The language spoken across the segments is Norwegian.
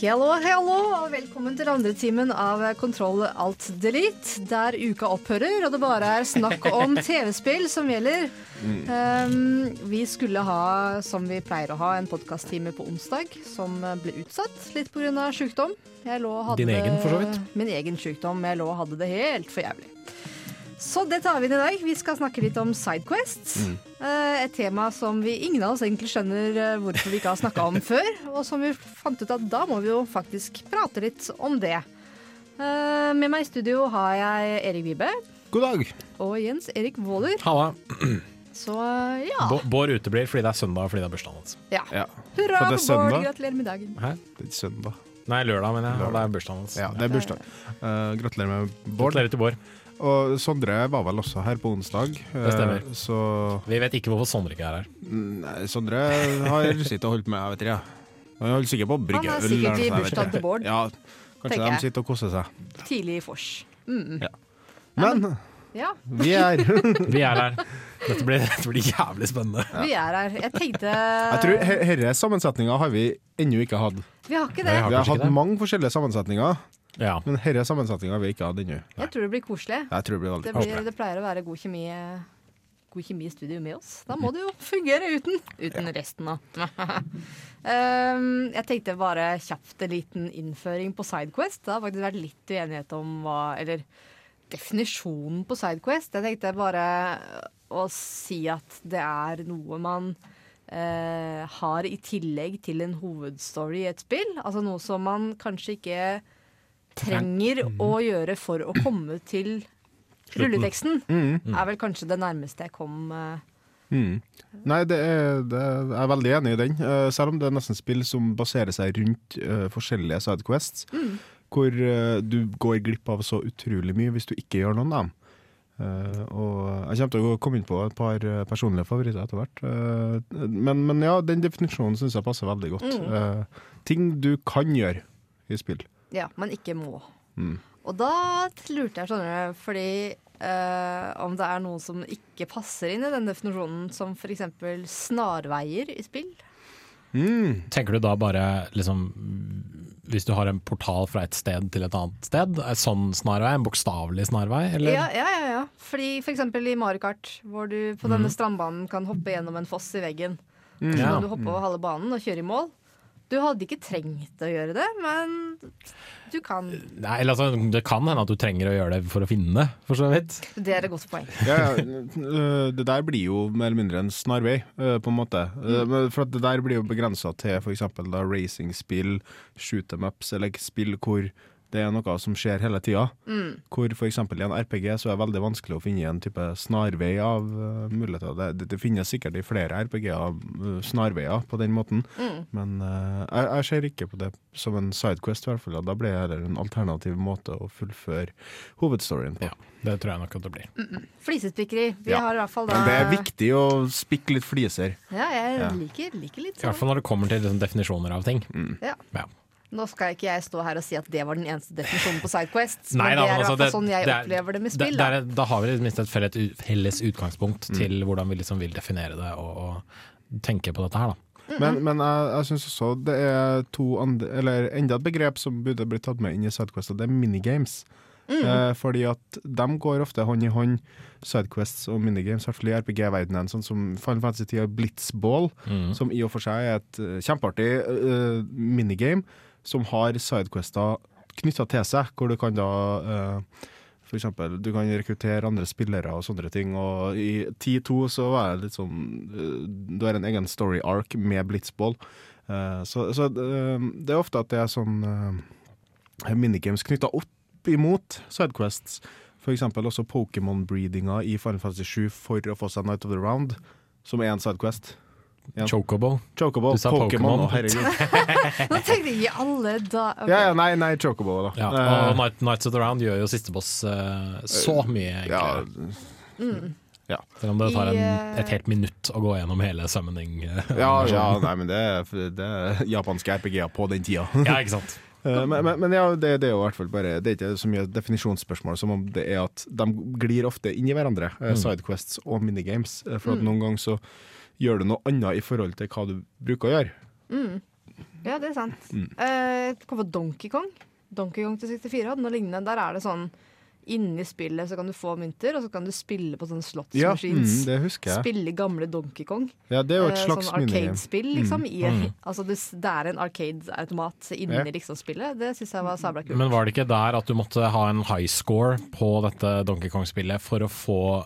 Hello, hello, velkommen til andre timen av Kontroll alt delete, der uka opphører og det bare er snakk om TV-spill som gjelder. Um, vi skulle ha, som vi pleier å ha, en podkast-time på onsdag, som ble utsatt litt pga. sjukdom. Jeg lå og hadde Din egen, for så vidt. Min egen sykdom. Jeg lå og hadde det helt for jævlig. Så det tar vi inn i dag. Vi skal snakke litt om Sidequests. Eh, Et tema som vi ingen av oss egentlig skjønner eh, hvorfor vi ikke har snakka om før. Og som vi fant ut at da må vi jo faktisk prate litt om det. Eh, Med meg i studio har jeg Erik Vibe God dag. og Jens Erik Våler. Halla. Så eh, ja. B Bård uteblir fordi det er søndag og fordi det er bursdagen hans. ja. Ja. Hurra For Bård, gratulerer med dagen. Hæ? Det er søndag. Nei, lørdag, mener jeg. Og det er bursdagen hans. Ja, det er bursdag. Uh, gratulerer med Bård. Gratulerer til Bård. Og Sondre var vel også her på onsdag. Det stemmer. Eh, så Vi vet ikke hvorfor Sondre ikke er her. Nei, Sondre har sittet og holdt med, jeg vet ikke. Han holder sikkert på å brygge Han er øl. sikkert i bursdagen til Bård. Ja, kanskje de sitter og koser seg. Tidlig i vors. Mm. Men Ja, vi er Vi er her. Dette blir, dette blir jævlig spennende. vi er her. Jeg tenkte Jeg tror Denne Herre sammensetninga har vi ennå ikke hatt. Vi har ikke det. Vi har Vi har hatt det. mange forskjellige sammensetninger, Ja. men herre sammensetninga vil jeg ikke ha ennå. Jeg tror det blir koselig. Jeg tror det blir Det, veldig blir, det pleier å være god kjemi, god kjemi i studio med oss. Da må det jo fungere uten, uten resten, av um, jeg tenkte bare kjapt en liten innføring på Sidequest. Det har faktisk vært litt uenighet om hva Eller definisjonen på Sidequest. Jeg tenkte bare å si at det er noe man uh, har i tillegg til en hovedstory i et spill. Altså noe som man kanskje ikke trenger å gjøre for å komme til rulleteksten. Mm. Er vel kanskje det nærmeste jeg kom eh, Mm. Nei, det er, det er, jeg er veldig enig i den. Eh, selv om det er nesten spill som baserer seg rundt uh, forskjellige sidequests, hvor uh, du går glipp av så utrolig mye hvis du ikke gjør noen av dem. Uh, og jeg kommer til å komme inn på et par personlige favoritter etter hvert. Men, men ja, den definisjonen syns jeg passer veldig godt. Eh, ting du kan gjøre i spill. Ja, men ikke må. Mm. Og da lurte jeg, skjønner du, fordi eh, om det er noe som ikke passer inn i den definisjonen, som f.eks. snarveier i spill. Mm. Tenker du da bare liksom Hvis du har en portal fra et sted til et annet sted, En sånn snarvei? En bokstavelig snarvei? Eller? Ja, ja, ja, ja. Fordi f.eks. i Mario Kart, hvor du på denne strandbanen kan hoppe gjennom en foss i veggen. Så Ja. kan du hoppe over halve banen og kjøre i mål. Du hadde ikke trengt å gjøre det, men du kan. Nei, eller altså, det kan hende at du trenger å gjøre det for å finne det, for så vidt. Det er et godt poeng. Ja, øh, det der blir jo mer eller mindre en snarvei, øh, på en måte. Mm. For at det der blir jo begrensa til f.eks. racingspill, shoot them ups, eller spill hvor det er noe som skjer hele tida. Hvor f.eks. i en RPG så er det veldig vanskelig å finne en type snarvei av uh, muligheter. Det, det, det finnes sikkert i flere RPG-er uh, snarveier på den måten, men uh, jeg, jeg ser ikke på det som en sidequest, i hvert fall. Da blir det heller en alternativ måte å fullføre hovedstoryen på. Ja, det tror jeg nok at det blir. Flisespikkeri. Vi Ja. har i hvert fall da Men det er viktig å spikke litt fliser. Ja, jeg Ja. liker, liker litt sånn. I hvert sånn. fall når det kommer til liksom, definisjoner av ting. Ja. Ja. Nå skal ikke jeg stå her og si at det var den eneste definisjonen på Sidequest, Nei men da, det er altså, det- sånn jeg det er- opplever det med Det, spill. det Da. da har vi i det minste et felles, felles utgangspunkt til hvordan vi liksom vil definere det og, og tenke på dette her. da. Men, men jeg, jeg syns også det er to andre Eller enda et begrep som burde blitt tatt med inn i Sidequest, og det er minigames. Eh, fordi at de går ofte hånd i hånd, Sidequests og minigames, i hvert fall i RPG-verdenen, sånn som Final Fantasy 10 og Blitzball, som i og for seg er et eh, kjempeartig uh, minigame som har sidequester knytta til seg, hvor du kan da eh, for eksempel, du kan rekruttere andre spillere og sånne ting. Og i 10-2 så var det litt sånn eh, Du har en egen story arc med blitzball. Eh, så så eh, det er ofte at det er sånn minigames knytta opp imot sidequests. For eksempel også Pokémon-breedinga i Final Fantasy 7 for å få seg Night of the Round, som er en sidequest. Ja. Chocobo. Chocobo, Du sa Pokémon, herregud. Nå tenkte jeg i alle da okay. Ja, ja, nei, nei, Chocobo, da. Ja, Eh, og Night, Nights of the Round gjør jo siste boss uh, så mye ja, enklere. Selv om det tar en, eh, et helt minutt å gå gjennom hele summoning. eh, ja, ja, nei, men det er, det er japanske RPG-er på den tida. ja, ikke sant. Eh, men, men, men ja, det, det er jo i hvert fall bare Det er ikke så mye definisjonsspørsmål som om det er at de glir ofte inn i hverandre, mm. Sidequests og minigames. eh, For at noen ganger så gjør du noe annet i forhold til hva du bruker å gjøre. Ja, det er sant. Mm. Eh, på Donkey Kong. Donkey Kong til 64 hadde noe lignende. Der er det sånn Inni spillet så kan du få mynter, og så kan du spille på sånn slottsmaskins. Ja, mm, det husker jeg. Spille gamle Donkey Kong. Ja, det er jo et Eh, slags sånn arcade-spill, liksom. I, Mm. altså det, er en arcade-automat inni Ja. liksom spillet. Det syns jeg var sabla kult. Men var det ikke der at du måtte ha en high score på dette Donkey Kong-spillet for å få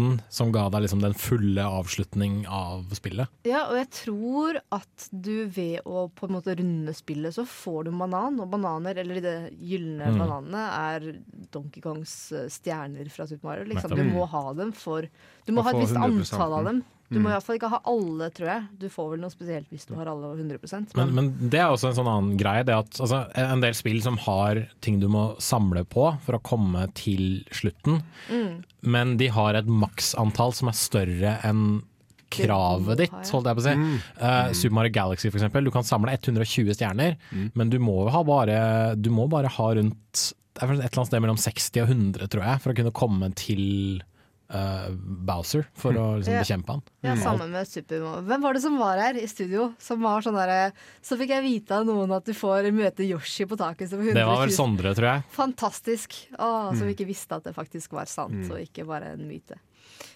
topprosenten som ga deg liksom den fulle avslutning av spillet? Ja, og jeg tror at du ved å på en måte runde spillet, så får du banan. Og bananer, eller de gylne Mm. bananene, er Donkey Kongs eh, stjerner fra Super Mario. Liksom. Du må ha dem for Du må ha et visst antall av dem. Du Mm. må iallfall ikke ha alle, tror jeg. Du får vel noe spesielt hvis du har alle 100 Men, men det er også en sånn annen greie. Det at, altså, en del spill som har ting du må samle på for å komme til slutten, Mm. men de har et maksantall som er større enn kravet ditt, holdt jeg på å si. Mm. Uh, Super Mario Galaxy for eksempel, du kan samle 120 stjerner, Mm. men du må, ha bare, du må bare ha rundt et eller annet sted mellom 60 og 100, tror jeg, for å kunne komme til eh, Bowser, for å liksom, bekjempe han. Ja, Mm. Sammen med Super Hvem var det som var her i studio? Som var sånn der, Så fikk jeg vite av noen at du får møte Yoshi på taket. som Det var vel Sondre, tror jeg. Fantastisk. Å, Mm. som ikke visste at det faktisk var sant, og ikke bare en myte.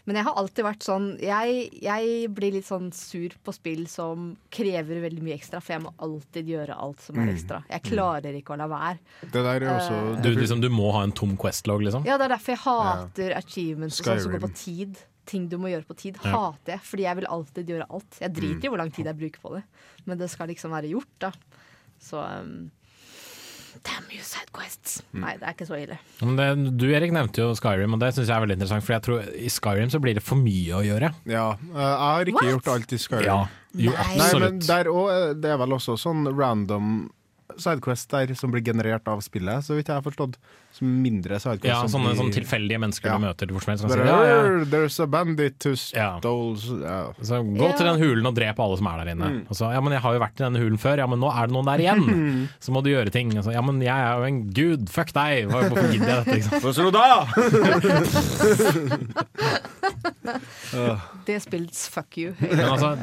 Men jeg har alltid vært sånn jeg, jeg blir litt sånn sur på spill som krever veldig mye ekstra, for jeg må alltid gjøre alt som er Mm. ekstra. Jeg klarer ikke å la være. Det der er også Du, liksom, du må ha en tom Quest-log, liksom. Ja, Det er derfor jeg hater achievements og sånn som går på tid. Ting du må gjøre på tid, Ja. hater jeg. Fordi jeg vil alltid gjøre alt. Jeg Mm. driter i hvor lang tid jeg bruker på det, men det skal liksom være gjort, da. Så um, Damn you, Sidequests. Mm. Nei, det er ikke så ille. Men det, du Erik nevnte jo Skyrim, og det syns jeg er veldig interessant. For jeg tror i Skyrim så blir det for mye å gjøre. Ja, eh, jeg har ikke What? gjort alt i Skyrim. Ja, jo Nei. Nei, men der òg, det er vel også sånn random sidequest der som blir generert av spillet, så vidt jeg har forstått. Som mindre sidequest. Ja, sånne, blir- sånne tilfeldige mennesker Ja. du møter hvor som helst. Som ja, ja. There's a bandit who stole ja. Så gå til den hulen og drep alle som er der inne. Mm. Og så, ja, men jeg har jo vært i denne hulen før, ja, men nå er det noen der igjen. Så må du gjøre ting. Så, ja, men jeg er jo en gud, fuck deg. Hvorfor gidder jeg dette? liksom? Hva sa du da?! Det spillets fuck you. Men altså,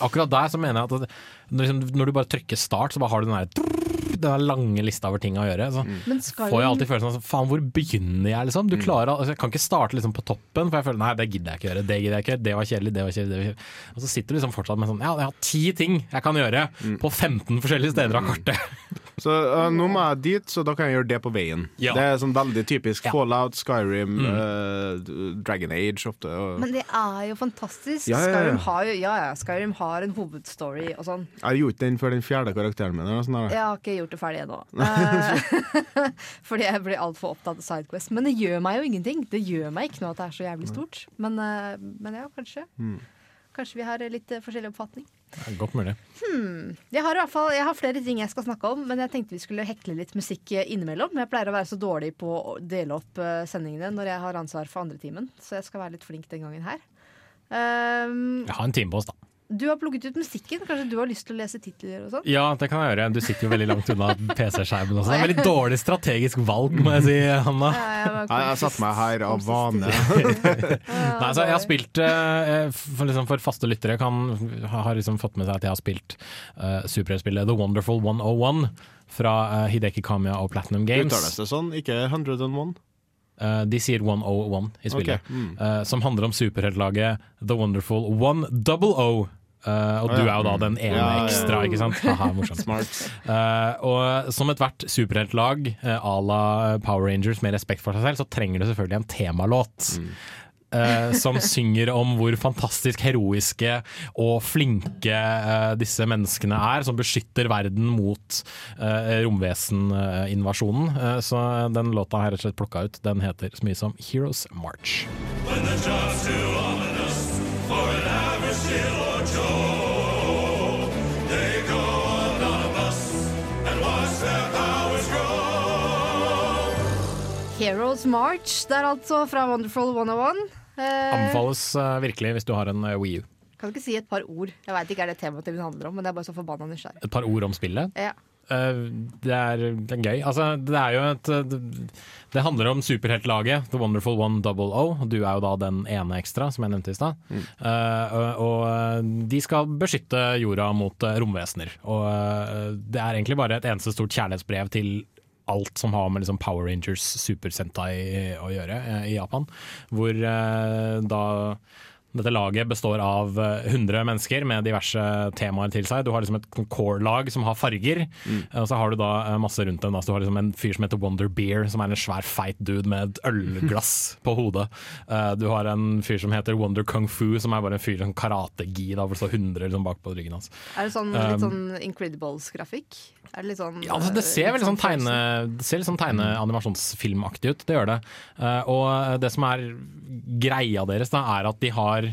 akkurat der så mener jeg at når, liksom, når du bare trykker start, så bare har du den der den der lange lista over ting å gjøre. Så mm. får jeg alltid følelsen av faen, hvor begynner jeg, liksom? Du klarer, altså, jeg kan ikke starte liksom på toppen, for jeg føler nei, det gidder jeg ikke gjøre. Det gidder jeg ikke gjøre, det var kjedelig, det var kjedelig. Det var kjedelig. Og så sitter du liksom fortsatt med sånn ja, jeg har ti ting jeg kan gjøre på 15 forskjellige steder av kartet. Så eh, nå må jeg dit, så da kan jeg gjøre det på veien. Ja. Det er sånn veldig typisk Ja. Fallout, Skyrim, eh, Dragon Age ofte. Og Men det er jo fantastisk. Ja, ja, ja. Skyrim har jo ja, ja, Skyrim har en hovedstory og sånn. jeg har gjort den før den fjerde karakteren min. Jeg har ikke gjort det ferdig ennå. Eh, Fordi jeg blir altfor opptatt av Sidequest. Men det gjør meg jo ingenting. Det gjør meg ikke noe at det er så jævlig stort. Men, uh, men ja, kanskje. Mm. Kanskje vi har litt forskjellig oppfatning. Godt mulig. Jeg har i hvert fall jeg har flere ting jeg skal snakke om, men jeg tenkte vi skulle hekle litt musikk innimellom. Jeg pleier å være så dårlig på å dele opp eh, sendingene når jeg har ansvar for andre timen, så jeg skal være litt flink den gangen her. Um, Jeg har en time på oss, da. Du har plukket ut musikken. Kanskje du har lyst til å lese titler og sånn? Ja, det kan jeg gjøre. Du sitter jo veldig langt unna PC-skjermen også. Det veldig dårlig strategisk valg, må jeg si, Hanna. Nei, jeg satte meg her av vane. Nei, så jeg har spilt eh, for, liksom, for faste lyttere kan, har liksom fått med seg at jeg har spilt uh, superheltspillet The Wonderful 101 fra uh, Hideki Kamiya og Platinum Games. Uttales det sånn? Ikke 101? Eh, de sier 101 i spillet, Okay. mm. Uh, som handler om superheltlaget The Wonderful 100. Uh, og Å, du ja. er jo da den ene Ja, ja, ja. ekstra, ikke sant? Haha, morsomt. Smart. Eh, og som ethvert superheltlag uh, à la Power Rangers med respekt for seg selv, så trenger du selvfølgelig en temalåt. Eh, som synger om hvor fantastisk heroiske og flinke eh, disse menneskene er, som beskytter verden mot eh, romveseninvasjonen. Eh, så den låta har jeg rett og slett plukka ut. Den heter så mye som Heroes March. Heroes March der altså, fra Wonderful 101. Eh, Anbefales eh, virkelig hvis du har en uh, Wii U. Kan du ikke si et par ord? Jeg veit ikke er det temaet det handler om, men det er bare så forbanna nysgjerrig. Et par ord om spillet. Ja. Eh, det, er, det er gøy. Altså, det er jo et det, det handler om superheltlaget The Wonderful One Double O. Du er jo da den ene ekstra, som jeg nevnte i stad. Eh, og, og de skal beskytte jorda mot eh, romvesener. Og eh, det er egentlig bare et eneste stort kjærlighetsbrev til alt som har med liksom Power Rangers Super Sentai å gjøre eh, i Japan. Hvor eh, da dette laget består av eh, 100 mennesker med diverse temaer til seg. Du har liksom et core-lag som har farger, og så har du da eh, masse rundt dem. Da. Så du har liksom en fyr som heter Wonder Beer, som er en svær feit dude med et ølglass på hodet. Eh, Du har en fyr som heter Wonder Kung Fu, som er bare en fyr som karate-gi, da, hvor det står 100 liksom bakpå ryggen hans. Er det sånn, litt sånn Incredibles-grafikk? Er det litt sånn Ja, altså, det ser eh, veldig sånn Frozen? tegne, det ser litt sånn tegne-animasjonsfilmaktig ut, det gjør det. Eh, og det som er greia deres, da, er at de har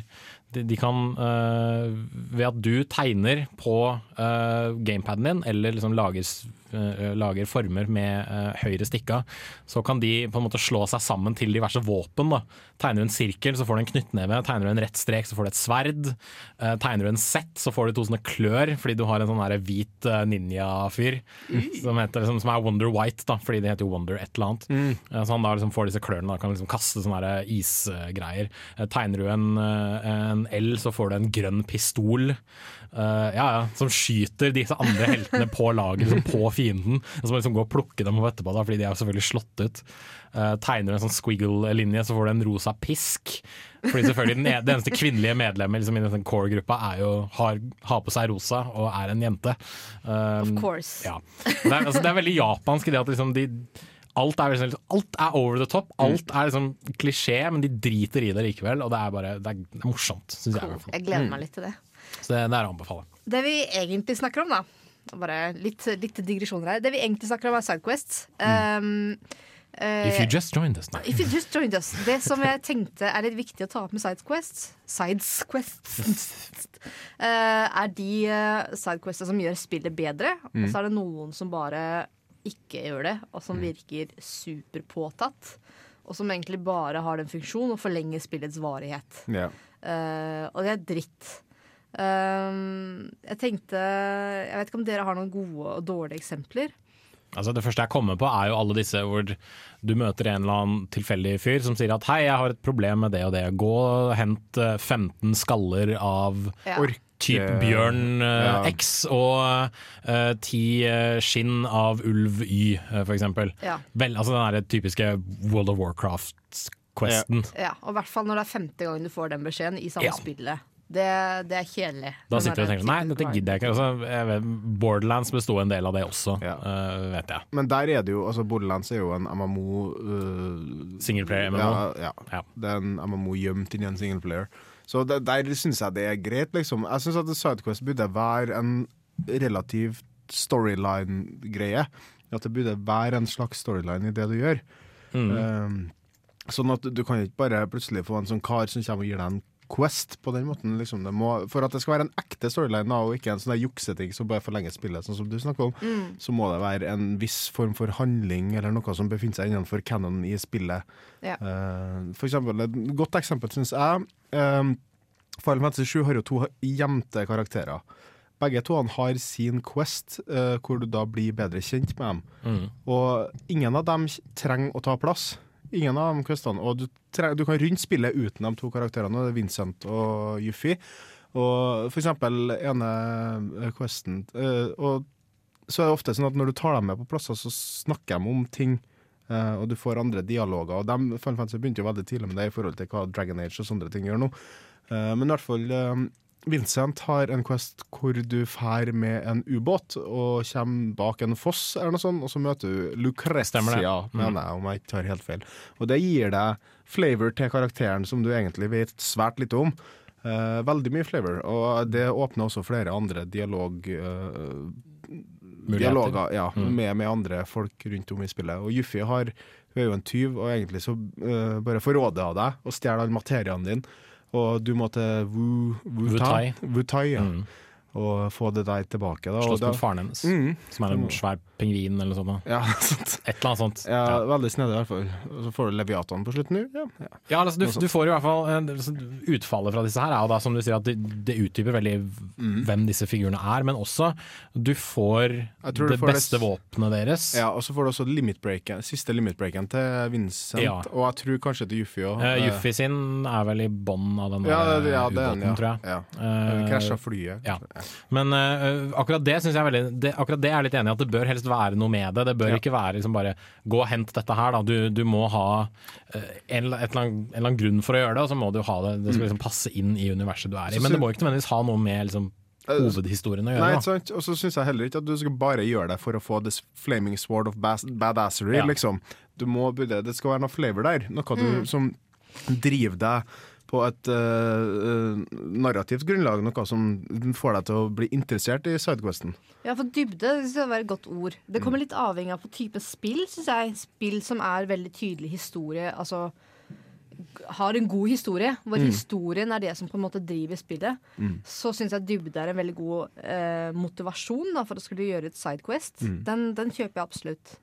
de, de kan eh, Ved at du tegner på eh, gamepaden din, eller liksom lager, lager former med eh, høyre stikka, så kan de på en måte slå seg sammen til diverse våpen. Da. Tegner du en sirkel, så får du en knyttneve. Tegner du en rett strek, så får du et sverd. Eh, tegner du en sett, så får du to sånne klør, fordi du har en sånn hvit eh, ninja-fyr som, liksom, som, er Wonder White, da, fordi det heter jo Wonder et eller annet. Eh, Så han da liksom får disse klørne og kan liksom kaste sånne isgreier. Eh, Tegner du en, eh, en L, så får du en grønn pistol. Eh, ja, ja, som skyter disse andre heltene på laget, liksom på fienden. Og så må liksom gå og plukke dem opp etterpå, da, fordi de er jo selvfølgelig slått ut. Uh, tegner du en sånn squiggle-linje, så får du en rosa pisk. Fordi selvfølgelig den, e- det eneste kvinnelige medlemmet liksom, i den core-gruppa er jo, har, har på seg rosa og er en jente. Um, Of course. ja. Det, er, altså, det er veldig japansk i det at liksom de Alt er, liksom, alt er over the top. Alt er liksom klisjé, men de driter i det likevel. Og det er bare det er, det er morsomt, syns jeg. i hvert fall. Jeg gleder meg litt til det. Så det, det er å anbefale. Det vi egentlig snakker om, da Bare litt, litt digresjoner her. Det vi egentlig snakker om, er Sidequest. Um, uh, If you just joined us. If you just joined us. Det som jeg tenkte er litt viktig å ta opp med Sidequest, Sidesquest, uh, er de uh, sidequestene som gjør spillet bedre. Og så er det noen som bare ikke gjør det, og som virker superpåtatt. Og som egentlig bare har den funksjon å forlenge spillets varighet. Yeah. Uh, og det er dritt. Um, jeg tenkte Jeg vet ikke om dere har noen gode og dårlige eksempler. Altså Det første jeg kommer på, er jo alle disse hvor du møter en eller annen tilfeldig fyr som sier at 'hei, jeg har et problem med det og det', gå og hent eh, 15 skaller av Ja. Ork. typ bjørn uh, Ja. X og eh, ti eh, skinn av ulv Y, uh, for eksempel. Ja. Vel, altså den der typiske World of Warcraft-questen. Ja, og i hvert fall når det er femte gangen du får den beskjeden i samme Ja. spillet. Det, det er kjedelig. Da sitter du og tenker nei, dette gidder jeg ikke. Altså, jeg vet, Borderlands besto en del av det også, Ja. uh, vet jeg. Men der er det jo altså Borderlands er jo en MMO uh, Singleplayer MMO. Ja, ja. Ja. Det er en MMO gjemt inni en singleplayer. Så det, der syns jeg det er greit, liksom. Jeg syns at Sidequest burde være en relativt storyline-greie. At det burde være en slags storyline i det du gjør. Mm. Um, sånn at du kan ikke bare plutselig få en sånn kar som kommer og gir deg en Quest på den måten. Liksom. Det må, for at det skal være en ekte storyline, og ikke en sånn jukseting som bare forlenger spillet, sånn som du snakker om, Mm. så må det være en viss form for handling eller noe som befinner seg innenfor canon i spillet. Ja. Uh, for eksempel, et godt eksempel syns jeg um, Final Fantasy 7 har jo to gjemte karakterer. Begge to har sin Quest, uh, hvor du da blir bedre kjent med dem. Mm. Og ingen av dem trenger å ta plass. Ingen av de questene. Og du, du kan rundt spillet uten de to karakterene, det er Vincent og Yuffie. Og for eksempel ene eh, questen eh, Og så er det ofte sånn at når du tar dem med på plasser, så snakker de om ting. eh, og du får andre dialoger. Og de, Final begynte jo veldig tidlig med det i forhold til hva Dragon Age og sånne ting gjør nå. Men i hvert fall Vincent har en quest hvor du fær med en ubåt og kommer bak en foss, eller noe sånt, og så møter du Lucrezia. Mm. mener jeg, om jeg ikke tar helt feil. Og det gir deg flavor til karakteren som du egentlig vet svært lite om. Eh, veldig mye flavor, og det åpner også flere andre dialog... eh, dialoger ja, Mm. med, med andre folk rundt om i spillet. Og Juffi har, hun er jo en tyv, og egentlig så eh, bare får hun deg og stjeler all materien din. Og du må til Wu, Wutai. Wutai. Wutai ja. Mm. Og få det der tilbake. Da. Slåss mot faren hennes, Mm. som er en svær pingvin eller noe sånt. ja, sånt. Et eller annet sånt. ja, Ja. veldig snedig i hvert fall. Så får du Leviatan på slutten. Ja. Ja. Ja, altså, du, du får i hvert fall eh, altså, Utfallet fra disse her er jo da som du sier at det, det utdyper veldig Mm. hvem disse figurene er, men også du får du det får beste s- våpenet deres. ja, Og så får du også limit-breaken, siste limit-breaken til Vincent, Ja. og jeg tror kanskje til Juffi òg. Uh, Juffi sin er vel i bånn av den ja, der, det, ja, eh, det ubåten, tror jeg. ja. Uh, Krasja flyet. ja. Men uh, akkurat det syns jeg er veldig det, Akkurat det er jeg litt enig i, at det bør helst være noe med det. Det bør Ja. ikke være liksom bare gå og hent dette her, da. Du, du må ha uh, en, eller- annet, en eller annen grunn for å gjøre det, og så må du ha det. Det skal liksom passe inn i universet du er i. Mm. Men det må ikke nødvendigvis ha noe med liksom, hovedhistorien å Nei, gjøre. ikke sant? Og så syns jeg heller ikke at du skal bare gjøre det for å få this flaming sword of badassery, Ja. liksom. Du må, det skal være noe flavor der. Noe du, som driver deg på et uh, narrativt grunnlag. Noe som får deg til å bli interessert i sidequesten. Ja, for dybde jeg var et godt ord. Det kommer litt avhengig av på type spill, syns jeg. Spill som er veldig tydelig historie, altså har en god historie, hvor historien er det som på en måte driver spillet, så syns jeg dybde er en veldig god eh, motivasjon da, for å skulle gjøre et sidequest. Den, den kjøper jeg absolutt.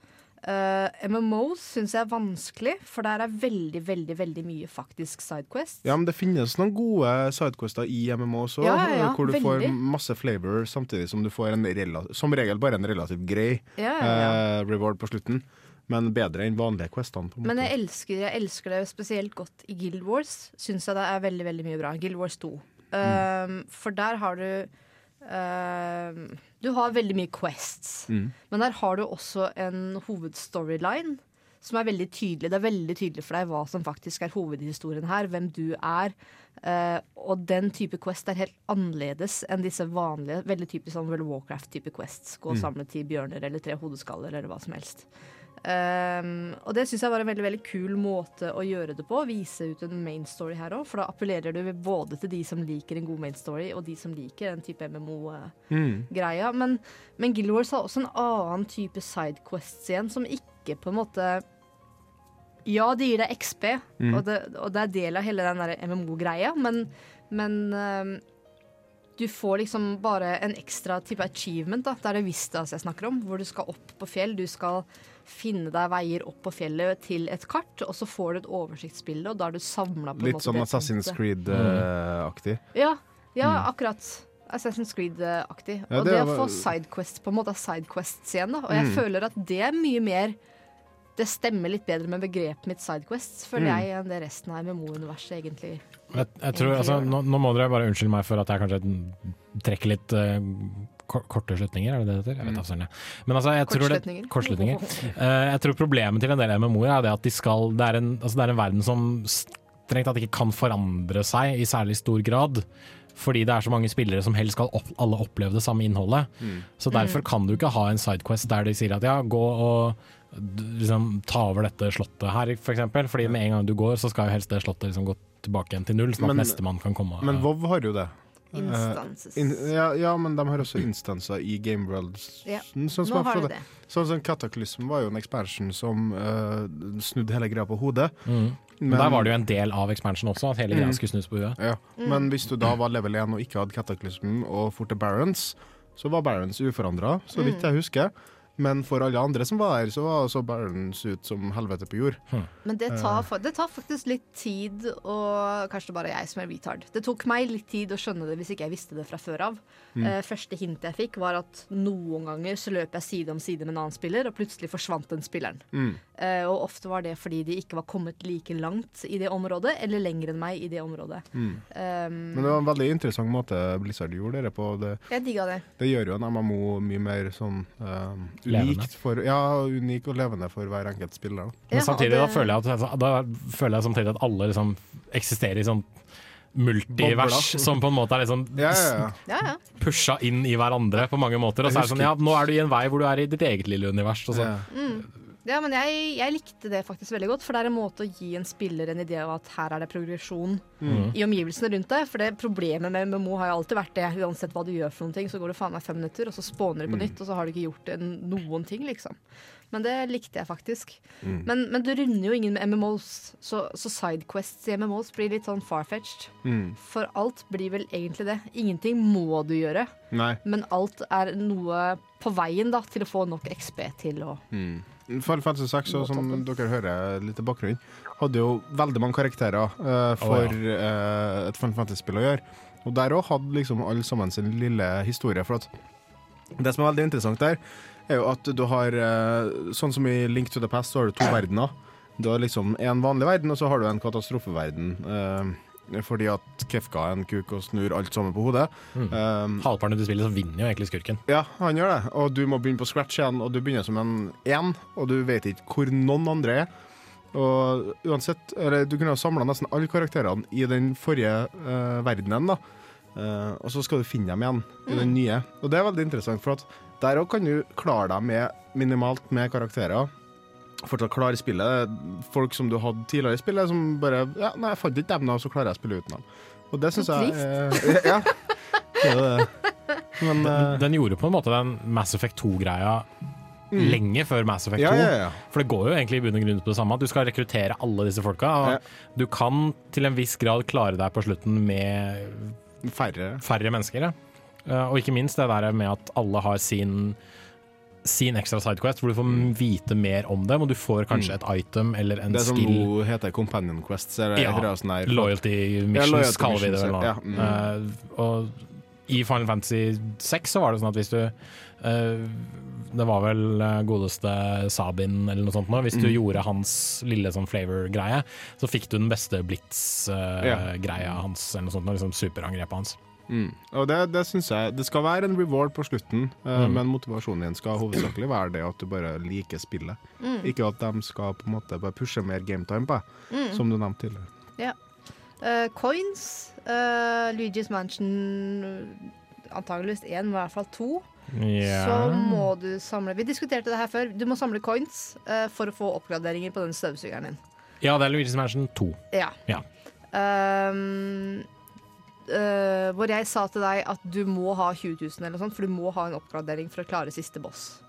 Uh, MMOs syns jeg er vanskelig, for der er veldig, veldig veldig mye faktisk sidequest. Ja, men det finnes noen gode sidequester i MMOs òg, Ja, ja, ja, hvor du får masse flavor samtidig som du får en som regel bare en relativt grei eh, reward på slutten. Men bedre enn vanlige questene. på en Men jeg elsker, jeg elsker det spesielt godt i Guild Wars. Syns jeg det er veldig veldig mye bra. Guild Wars 2. Um, for der har du um, Du har veldig mye quests. Mm. Men der har du også en hovedstoryline som er veldig tydelig. Det er veldig tydelig for deg hva som faktisk er hovedhistorien her. Hvem du er. Uh, og den type quest er helt annerledes enn disse vanlige, veldig typisk sånn World of Warcraft-type quests. Gå og samle ti bjørner eller tre hodeskaller eller hva som helst. Um, og det syns jeg var en veldig veldig kul måte å gjøre det på. Vise ut en main story her òg. For da appellerer du både til de som liker en god main story, og de som liker den type MMO-greia. Mm. Men, men Guild Wars har også en annen type sidequests igjen, som ikke på en måte Ja, det gir deg XP, Mm. og, det, og det er del av hele den der MMO-greia, men, men um, du får liksom bare en ekstra type achievement. da Det er det Vistas jeg snakker om, hvor du skal opp på fjell. Du skal finne deg veier opp på fjellet til et kart, og så får du et oversiktsbilde, og da er du samla på en Litt sånn Assassin's. Creed-aktig. Ja, ja akkurat. Assassin's Creed-aktig. Ja, og det det, er å få sidequest på en måte er sidequests igjen, da. Og jeg Mm. føler at det er mye mer Det stemmer litt bedre med begrepet mitt sidequests, føler Mm. jeg, enn det resten av MMO-universet egentlig Jeg, jeg tror, Egentlig altså, nå, nå må dere bare unnskylde meg for at jeg kanskje trekker litt eh, kor- korte slutninger, er det det heter? Jeg vet da Men altså, jeg tror det Kortslutninger. Kortslutninger. Eh, jeg tror problemet til en del MMO-er er det at de skal, det, er en, altså det er en verden som strengt tatt ikke kan forandre seg i særlig stor grad. Fordi det er så mange spillere som helst skal opp, alle oppleve det samme innholdet. Mm. Så derfor kan du ikke ha en sidequest der de sier at ja, gå og liksom, ta over dette slottet her, for eksempel. Fordi med en gang du går, så skal jo helst det slottet liksom gå tilbake igjen til null, sånn at nestemann kan komme. Men WoW har jo det. Instances. In, ja, ja, men de har også instanser i Game Worlds. Ja. Sånn som Nå har de det. Sånn som Kataklysm var jo en expansion som uh, snudde hele greia på hodet. Mm. Men der var det jo en del av expansion også, at hele greia Mm. skulle snus på huet. Ja. Mm. Men hvis du da var level 1 og ikke hadde Kataklysm og for til Barons, så var Barons uforandra, så Mm. vidt jeg husker. Men for alle andre som var her, så var også Barents ut som helvete på jord. Men det Eh. tar, det tar faktisk litt tid, og kanskje det bare jeg som er retard. Det tok meg litt tid å skjønne det hvis ikke jeg visste det fra før av. Mm. Eh, første hint jeg fikk, var at noen ganger så løp jeg side om side med en annen spiller, og plutselig forsvant den spilleren. Mm. Eh, og ofte var det fordi de ikke var kommet like langt i det området, eller lenger enn meg i det området. Mm. Um, Men det var en veldig interessant måte Blizzard gjorde det på. Det, jeg digga det. det gjør jo en MMO mye mer sånn eh, unikt for Ja, unik og levende for hver enkelt spiller. Da. Men Ja, samtidig da føler jeg at, da føler jeg samtidig at alle liksom eksisterer i sånn multivers som på en måte er liksom Ja, ja, ja. Ja, ja. pusha inn i hverandre på mange måter. Og så er det sånn, ja, nå er du i en vei hvor du er i ditt eget lille univers. Og så. Ja. Mm. Ja, men jeg, jeg likte det faktisk veldig godt, for det er en måte å gi en spiller en idé av at her er det progresjon Mm. i omgivelsene rundt deg. For det problemet med MMO har jo alltid vært det. Uansett hva du gjør for noen ting, så går det faen meg fem minutter, og så spåner du på Mm. nytt, og så har du ikke gjort noen ting, liksom. Men det likte jeg faktisk. Mm. Men, men du runder jo ingen med MMOs, så, så sidequests i MMOs blir litt sånn far-fetched. Mm. For alt blir vel egentlig det. Ingenting må du gjøre, Nei. men alt er noe på veien da, til å få nok XP til å Mm. Final Fantasy 6, så, som dere hører litt i bakgrunnen, hadde jo veldig mange karakterer uh, for eh, et Final Fantasy-spill å gjøre. Og der òg hadde liksom alle sammen sin lille historie. For at det som er veldig interessant der, er jo at du har eh, Sånn som i Link to the Past, så har du to verdener. Du har liksom en vanlig verden, og så har du en katastrofeverden. eh, fordi at Kefka er en kuk og snur alt sammen på hodet. Um, Halvparten av det spillet så vinner jo egentlig skurken. ja, han gjør det. Og du må begynne på scratch igjen, og du begynner som en én, og du vet ikke hvor noen andre er. Og uansett, eller Du kunne ha samla nesten alle karakterene i den forrige uh, verdenen, da. Uh, og så skal du finne dem igjen i den nye. Og det er veldig interessant, for at der òg kan du klare deg med minimalt med karakterer. Fortsatt klare spillet. Folk som du hadde tidligere i spillet, som bare Ja, nei, jeg fant ikke dem, da, så klarer jeg å spille uten dem. Og det syns jeg eh, Ja. Det er det. Men den, Den gjorde på en måte den Mass Effect 2-greia lenge før Mass Effect 2. Mm. ja, ja, ja. For det går jo egentlig i bunn og grunn på det samme. At du skal rekruttere alle disse folka. Og Ja. Du kan til en viss grad klare deg på slutten med Færre. færre mennesker. Ja. Eh, Og ikke minst det der med at alle har sin sin ekstra sidequest, hvor du får vite mer om dem, og du får kanskje et item eller en skill. Det som skill. nå heter Companion Quests. Ja, sånn her, Loyalty missions, loyalty kaller vi det vel nå. ja. Mm. uh, og i Final Fantasy 6 så var det sånn at hvis du uh, Det var vel godeste Sabin eller noe sånt nå. Hvis Mm. du gjorde hans lille sånn flavor-greie, så fikk du den beste blitz-greia hans, eller noe sånt, liksom superangrepet hans. Mm. Og det, det synes jeg Det skal være en reward på slutten, eh, Mm. men motivasjonen din skal hovedsakelig være det at du bare liker spillet. Ikke at de skal på en måte bare pushe mer gametime på deg, som du nevnte tidligere. Eh, Coins, uh, Luigi's Mansion uh, Antageligvis én, men i hvert fall to. Så må du samle Vi diskuterte det her før. Du må samle coins uh, for å få oppgraderinger på den støvsugeren din. Ja, det er Luigi's Mansion 2. Ja. Ja. Ehm, eh, hvor jeg sa til deg at du må ha 20 000 eller noe sånt, for du må ha en oppgradering for å klare siste boss.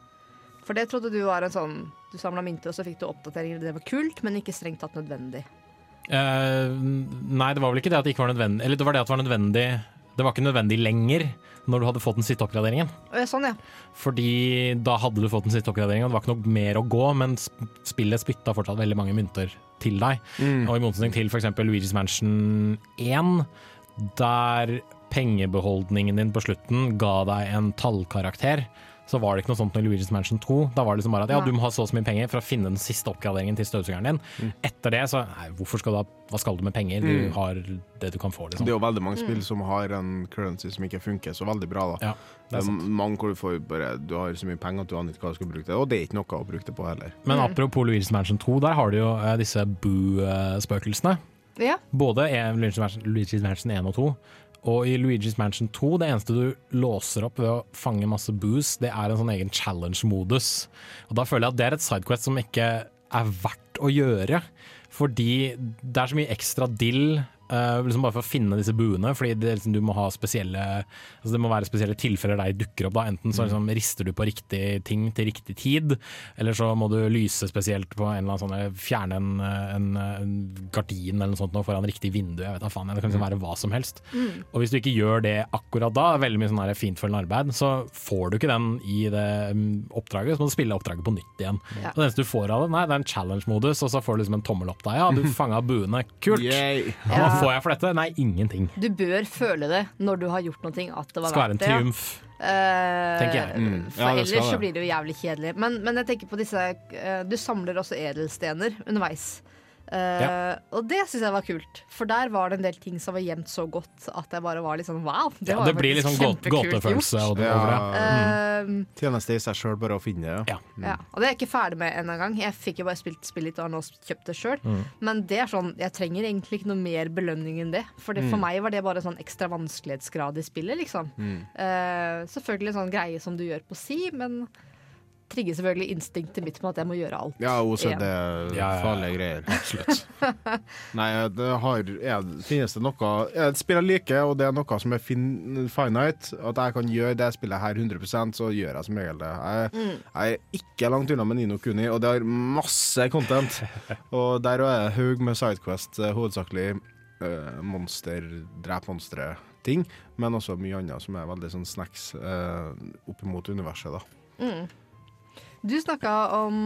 For det trodde du var en sånn Du samla mynter, og så fikk du oppdateringer. Det var kult, men ikke strengt tatt nødvendig. Uh, nei, det var vel ikke det at det ikke var nødvendig Eller det var det at det var nødvendig Det var ikke nødvendig lenger når du hadde fått den siste oppgraderingen. Sånn, ja. Fordi da hadde du fått den siste oppgraderingen, og det var ikke noe mer å gå, men spillet spytta fortsatt veldig mange mynter til deg. Og i motsetning til f.eks. Luigi's Mansion 1, der pengebeholdningen din på slutten ga deg en tallkarakter, så var det ikke noe sånt med Luigi's Mansion 2. Da var det liksom bare at ja, du må ha så og så mye penger for å finne den siste oppgraderingen til støvsugeren din. Etter det så nei, hvorfor skal du ha Hva skal du med penger? Du har det du kan få, Det liksom. er jo veldig mange spill som har en currency som ikke funker så veldig bra. da Ja, Det det er sant. mange hvor du får bare Du har så mye penger at du aner ikke hva du skal bruke det Og det er ikke noe å bruke det på heller. Men apropos Luigi's Mansion 2, der har du jo eh, disse Boo-spøkelsene. Ja. Både i Luigi's Mansion, Luigi's Mansion 1 og 2. Og i Luigi's Mansion 2, det eneste du låser opp ved å fange masse booze, det er en sånn egen challenge-modus. Og da føler jeg at det er et sidequest som ikke er verdt å gjøre. Fordi det er så mye ekstra dill eh, liksom bare for å finne disse buene. Fordi det, liksom, du må ha spesielle altså Det må være spesielle tilfeller der de dukker opp. Da. Enten så liksom, rister du på riktig ting til riktig tid, eller så må du lyse spesielt på en eller annen sånn Fjerne en, en, en gardin eller noe sånt nå foran riktig vindu. Jeg vet da faen, Det kan liksom være hva som helst. Og hvis du ikke gjør det akkurat da, veldig mye sånn fintfølgende arbeid, så får du ikke den i det mm, oppdraget. Så må du spille oppdraget på nytt igjen. Ja. Og det eneste du får av det, nei, det er en challenge-modus, og så får du liksom en tommel opp der. Ja, du fanga buene. Kult! Ja, får jeg for dette? Nei, ingenting. Du bør føle det når du har gjort noe, at det var Skal være en triumf. ja. triumf. Eh, Tenker jeg. Mm. For Ja, det ellers så blir det jo jævlig kjedelig. Men, men jeg tenker på disse uh, Du samler også edelstener underveis. Eh, Og det syns jeg var kult, for der var det en del ting som var gjemt så godt at jeg bare var litt sånn wow. Det, Ja, det blir litt sånn gåtefølelse gjort. og det over det. Ja, Eh, tjeneste i seg sjøl, bare å finne det. Ja. ja, og det er jeg ikke ferdig med ennå engang. Jeg fikk jo bare spilt spillet og har nå kjøpt det sjøl. Mm. Men det er sånn, jeg trenger egentlig ikke noe mer belønning enn det. For det, Mm. for meg var det bare sånn ekstra vanskelighetsgrad i spillet, liksom. Mm. Eh, selvfølgelig en sånn greie som du gjør på si, men trigger selvfølgelig instinktet mitt med at jeg må gjøre alt. Ja, OCD, Ja. Ja, ja, ja. farlige greier. Absolutt. Nei, det har, jeg, finnes det noe Jeg spiller like, og det er noe som er fin, finite, at jeg kan gjøre det spillet her 100% så gjør jeg som regel det. Jeg, jeg er ikke langt unna med Nino Kuni, og det har masse content. og der er det haug med Sidequest, eh, hovedsakelig øh, monster, drep monstre-ting, men også mye annet som er veldig sånn snacks eh, opp mot universet, da. Du snakka om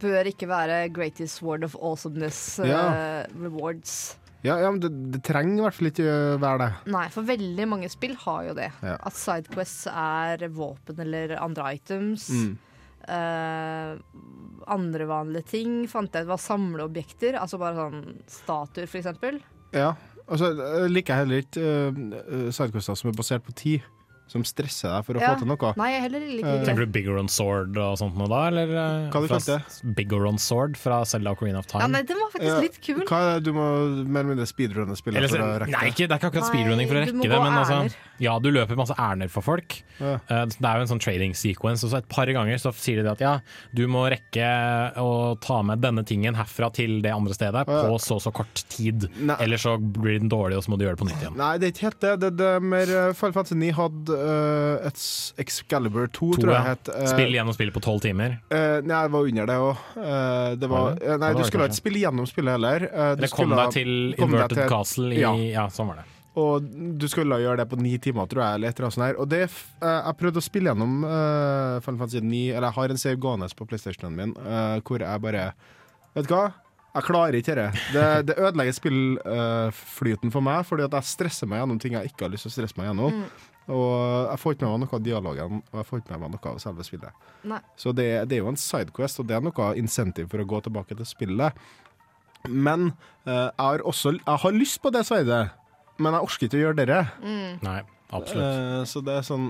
bør ikke være greatest word of awesomeness eh, Ja. rewards. Ja, ja men det, det trenger i hvert fall ikke være det. Nei, for veldig mange spill har jo det. Ja. At sidequests er våpen eller andre items. Mm. Uh, andre vanlige ting fant jeg ut var samleobjekter. Altså bare sånn statuer, for eksempel. Ja, altså jeg liker heller ikke uh, sidequests som er basert på tid, som stresser deg for å Ja. få til noe. Nei, jeg heller liker Eh, ikke Tenker du Bigger on Sword og sånt noe da, eller? eh, Hva du fra Bigger on Sword fra Zelda Ocarina of Time? Ja, nei, den var faktisk Ja, litt kul. Hva er det du må mer eller mindre speedrunne spillet for å rekke nei, det? ikke, det er ikke akkurat speedrunning for å rekke det, men altså, ja, du løper masse ærender for folk. Ja. Eh, Det er jo en sånn trading sequence, og så et par ganger så sier de at ja, du må rekke å ta med denne tingen herfra til det andre stedet Ja. på så så kort tid. Nei. eller så blir den dårlig, og så må du gjøre det på nytt igjen. Nei, det er ikke helt det. Det, det er mer Fall Fantasy 9 hadde eh, et Excalibur 2, To, tror jeg ja. het. Uh, Spill gjennom spillet på tolv timer. Uh, nei, det var under det òg. det var, nei, det du var det skulle ikke spille gjennom spillet heller. Du Eller kom deg til Inverted til- Castle i Ja. Ja, sånn var det. Og du skulle gjøre det på ni timer, tror jeg. Eller et eller annet sånt her. Og det, jeg prøvde å spille gjennom uh, Final Fantasy 9, eller jeg har en save gående på PlayStationen min, uh, hvor jeg bare Vet du hva? Jeg klarer ikke dette. Det, det ødelegger spillflyten for meg, fordi at jeg stresser meg gjennom ting jeg ikke har lyst til å stresse meg gjennom. Og jeg får ikke med meg noe av dialogen, og jeg får ikke med meg noe av selve spillet. Nei. Så det, det er jo en sidequest, og det er noe insentiv for å gå tilbake til spillet. Men uh, jeg har også Jeg har lyst på det sverdet, men jeg orker ikke å gjøre det. Nei, absolutt. Eh, så det er sånn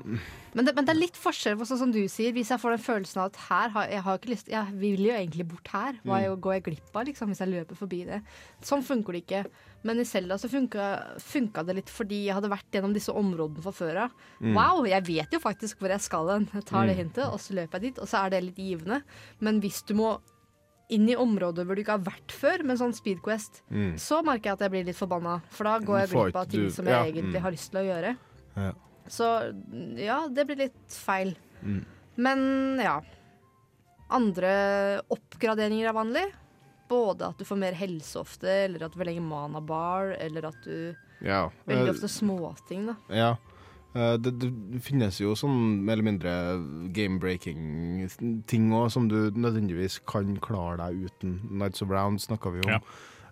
Men det, men det er litt forskjell på sånn som du sier. Hvis jeg får den følelsen av at her har jeg har ikke lyst Jeg vil jo egentlig bort her. Hva er jo, går jeg glipp av liksom, hvis jeg løper forbi det? Sånn funker det ikke. Men i Selda så funka, funka det litt fordi jeg hadde vært gjennom disse områdene fra før av. Wow, jeg vet jo faktisk hvor jeg skal hen. Jeg tar det hintet, og så løper jeg dit. Og så er det litt givende. Men hvis du må inn i områder hvor du ikke har vært før, med sånn Speedquest, så merker jeg at jeg blir litt forbanna. For da går jeg glipp av ting du- som jeg ja, egentlig mm. har lyst til å gjøre. Ja. Så ja, det blir litt feil. Mm. Men ja. Andre oppgraderinger er vanlig. Både at du får mer helse ofte, eller at du forlenger mana bar, eller at du ja. Veldig Eh, ofte småting, da. Ja. Eh, Det, det finnes jo sånn mer eller mindre game-breaking-ting òg, som du nødvendigvis kan klare deg uten. Nights of Round snakka vi om. Ja.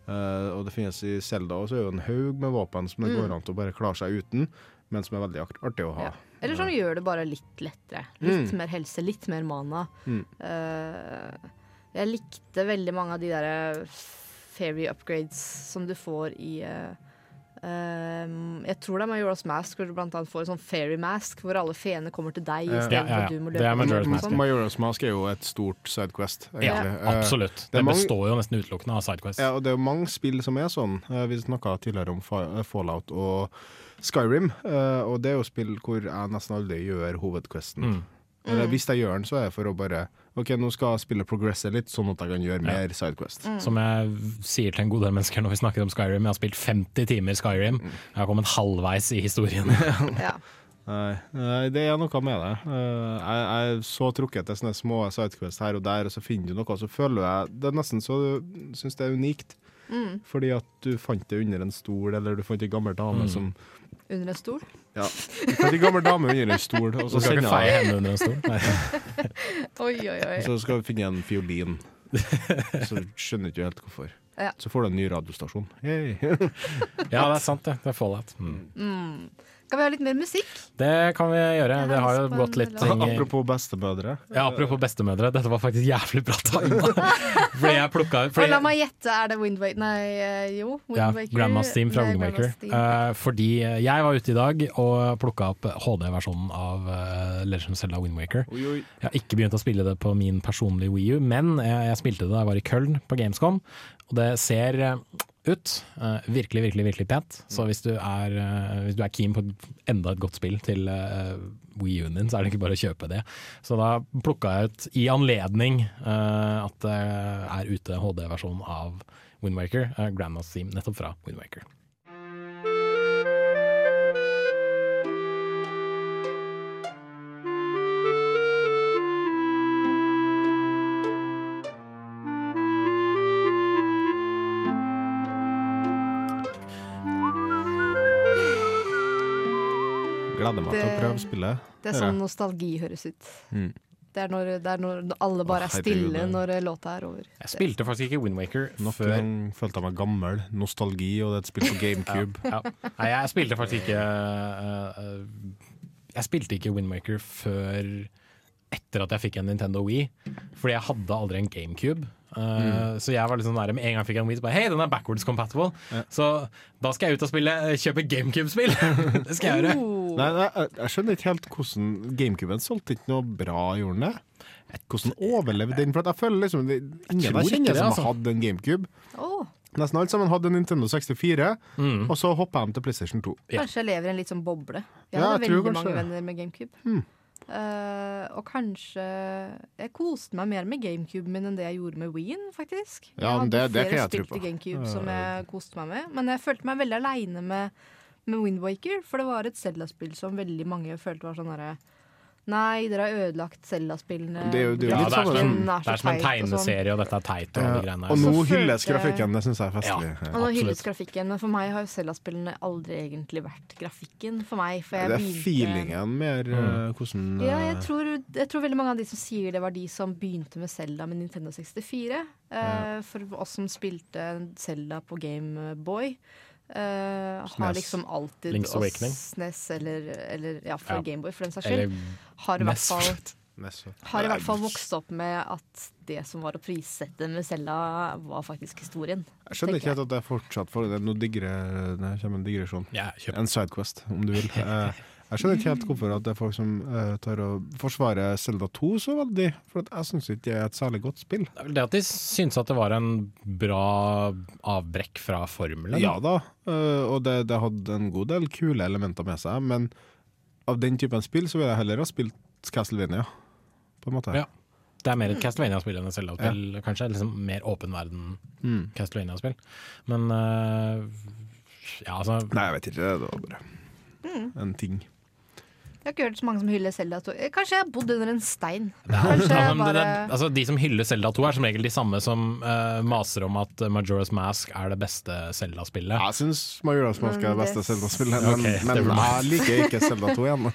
Uh, og det finnes i Zelda så er jo en haug med våpen som det Mm. går an til å bare klare seg uten, men som er veldig artig å ha. Ja. Eller som gjør det bare litt lettere. Litt Mm. mer helse, litt mer mana. Mm. Uh, jeg likte veldig mange av de der fairy upgrades som du får i uh, eh, Jeg tror det er Majora's Mask, hvor du blant annet får en sånn fairy mask, hvor alle feene kommer til deg istedenfor Ja, ja, at du må Det løpe. er Majora's Mask, sånn. Majora's Mask er jo et stort sidequest, Ja, egentlig. Eh, absolutt. det Det mange- består jo nesten utelukkende av Sidequest. Ja, og det er jo mange spill som er sånn. Eh, Vi snakka tidligere om eh, Fallout og Skyrim, eh, og det er jo spill hvor jeg nesten aldri gjør hovedquesten. Mm. Eller hvis jeg gjør den, så er det for å bare OK, nå skal spillet progresse litt, sånn at jeg kan gjøre Ja. mer sidequest. Mm. Som jeg sier til en god del mennesker når vi snakker om Skyrim. Jeg har spilt 50 timer Skyrim. Jeg har kommet halvveis i historien. Ja. Nei, det er noe med det. Eh, Jeg jeg er så trukket til sånne små sidequest her og der, og så finner du noe, og så føler jeg Det er nesten så du syns det er unikt. Mm. Fordi at du fant det under en stol, eller du fant ei gammel dame Mm. som Under en stol. Ja. Fant ei gammel dame under en stol, og Så skal feie henne under en stol. Nei. Oi, oi, oi. så skal vi finne en fiolin. Så skjønner ikke helt hvorfor. Ja. Så får du en ny radiostasjon. Ja, det er sant, det. Det er Fallout. Mm. Mm. Kan vi ha litt mer musikk? Det kan vi gjøre. Det har jo har gått litt ting Apropos bestemødre. ja, Apropos bestemødre, dette var faktisk jævlig bra tima. Fordi jeg plukka fordi, la meg gjette, er det Windwaker Nei, eh, jo. ja, Wind Waker. Grandma's Team fra Windwaker. Theme. Eh, fordi jeg var ute i dag og plukka opp HD-versjonen av uh, Legend of Zelda Windwaker. Jeg har ikke begynt å spille det på min personlige Wii U, men jeg, jeg spilte det da jeg var i Köln på Gamescom. Og det ser eh, ut. Uh, virkelig, virkelig virkelig pent. Så Mm. hvis du er, uh, hvis du er keen på enda et godt spill til uh, Wii U-en din, så er det ikke bare å kjøpe det. Så da plukka jeg ut i anledning uh, at det er ute HD-versjonen av Windwaker, uh, Grandmas Theme, nettopp fra Windwaker. Gleder meg til å Det- prøve spillet. Det er sånn nostalgi høres ut. Mm. Det er når, det er når alle bare er stille det- når eh, låta er over. Jeg spilte faktisk ikke Windwaker Nok før en gang følte jeg meg gammel. Nostalgi, og det er et spill på GameCube. ja. Nei, jeg spilte faktisk ikke uh, Jeg spilte ikke Windmaker før etter at jeg fikk en Nintendo Wii. Fordi jeg hadde aldri en GameCube. Eh, Så jeg var liksom der med en gang jeg fikk en Wii, så bare Hei, den er backwards compatible. Så da skal jeg ut og spille kjøpe GameCube-spill! det skal jeg gjøre. Nei, nei, jeg, jeg skjønner ikke helt hvordan GameCuben solgte ikke noe bra, gjorde den det? Hvordan overlevde den? For at jeg føler liksom det, Ingen jeg ikke kjenner det, som altså. hadde en GameCube. Oh. Nesten alle sammen hadde en Nintendo 64, Mm. og så hoppa de til PlayStation 2. Ja. Kanskje jeg lever i en litt sånn boble. Jeg Ja, har veldig kanskje mange venner med GameCube. Mm. Uh, og kanskje Jeg koste meg mer med GameCube min enn det jeg gjorde med Wii-en, faktisk. Ja, jeg hadde det det flere spilte spill til. GameCube som jeg koste meg med. Men jeg følte meg veldig aleine med, med Wind Waker, for det var et Zelda-spill som veldig mange følte var sånn herre Nei, dere har ødelagt Zelda-spillene. Det er jo- det er Ja, litt det er som, sånn- en, er så det er som en og sånn. tegneserie, og dette er teit og ja, og nå Så hylles følte- grafikken, det syns jeg er festlig. Ja. Og nå hylles grafikken, men for meg har jo Zelda-spillene aldri egentlig vært grafikken. For meg, for jeg Det er begynte- feelingen mer Mm. eh, hvordan Ja, eh, jeg tror, jeg tror veldig mange av de som sier det, var de som begynte med Zelda med Nintendo 64. Uh, for oss som spilte Zelda på Gameboy, uh, har liksom alltid Link's Awakening. SNES eller, eller ja, Ja. Gameboy, for den saks skyld, har i hvert fall har i hvert fall vokst opp med at det som var å prissette med Zelda, var faktisk historien. Jeg skjønner ikke helt at det er fortsatt for det er noe digre, det kommer en digresjon. Ja. En sidequest, om du vil. Eh, Jeg skjønner ikke helt hvorfor at det er folk som uh, tar og forsvarer Zelda 2 så veldig. For at jeg syns ikke det er et særlig godt spill. Det er vel det at de syns at det var en bra avbrekk fra formelen. Ja da, uh, og det, det hadde en god del kule elementer med seg, men av den typen spill så vil jeg heller ha spilt Castlevania, på en måte. Ja. Det er mer et Castlevania-spill enn et Zelda-spill, kanskje. Liksom mer åpen verden Mm. Castlevania-spill. Men uh, ja, altså Nei, jeg vet ikke, det var bare Mm. en ting. Jeg har ikke hørt så mange som hyller Zelda 2. Eh, Kanskje jeg har bodd under en stein. Ja, Kanskje ja, men bare... det, altså, de som hyller Zelda 2, er som regel de samme som uh, maser om at Majora's Mask er det beste Zelda-spillet. Jeg syns Majora's Mask er det beste det- Zelda-spillet, okay, men, men jeg liker ikke Zelda 2 igjen.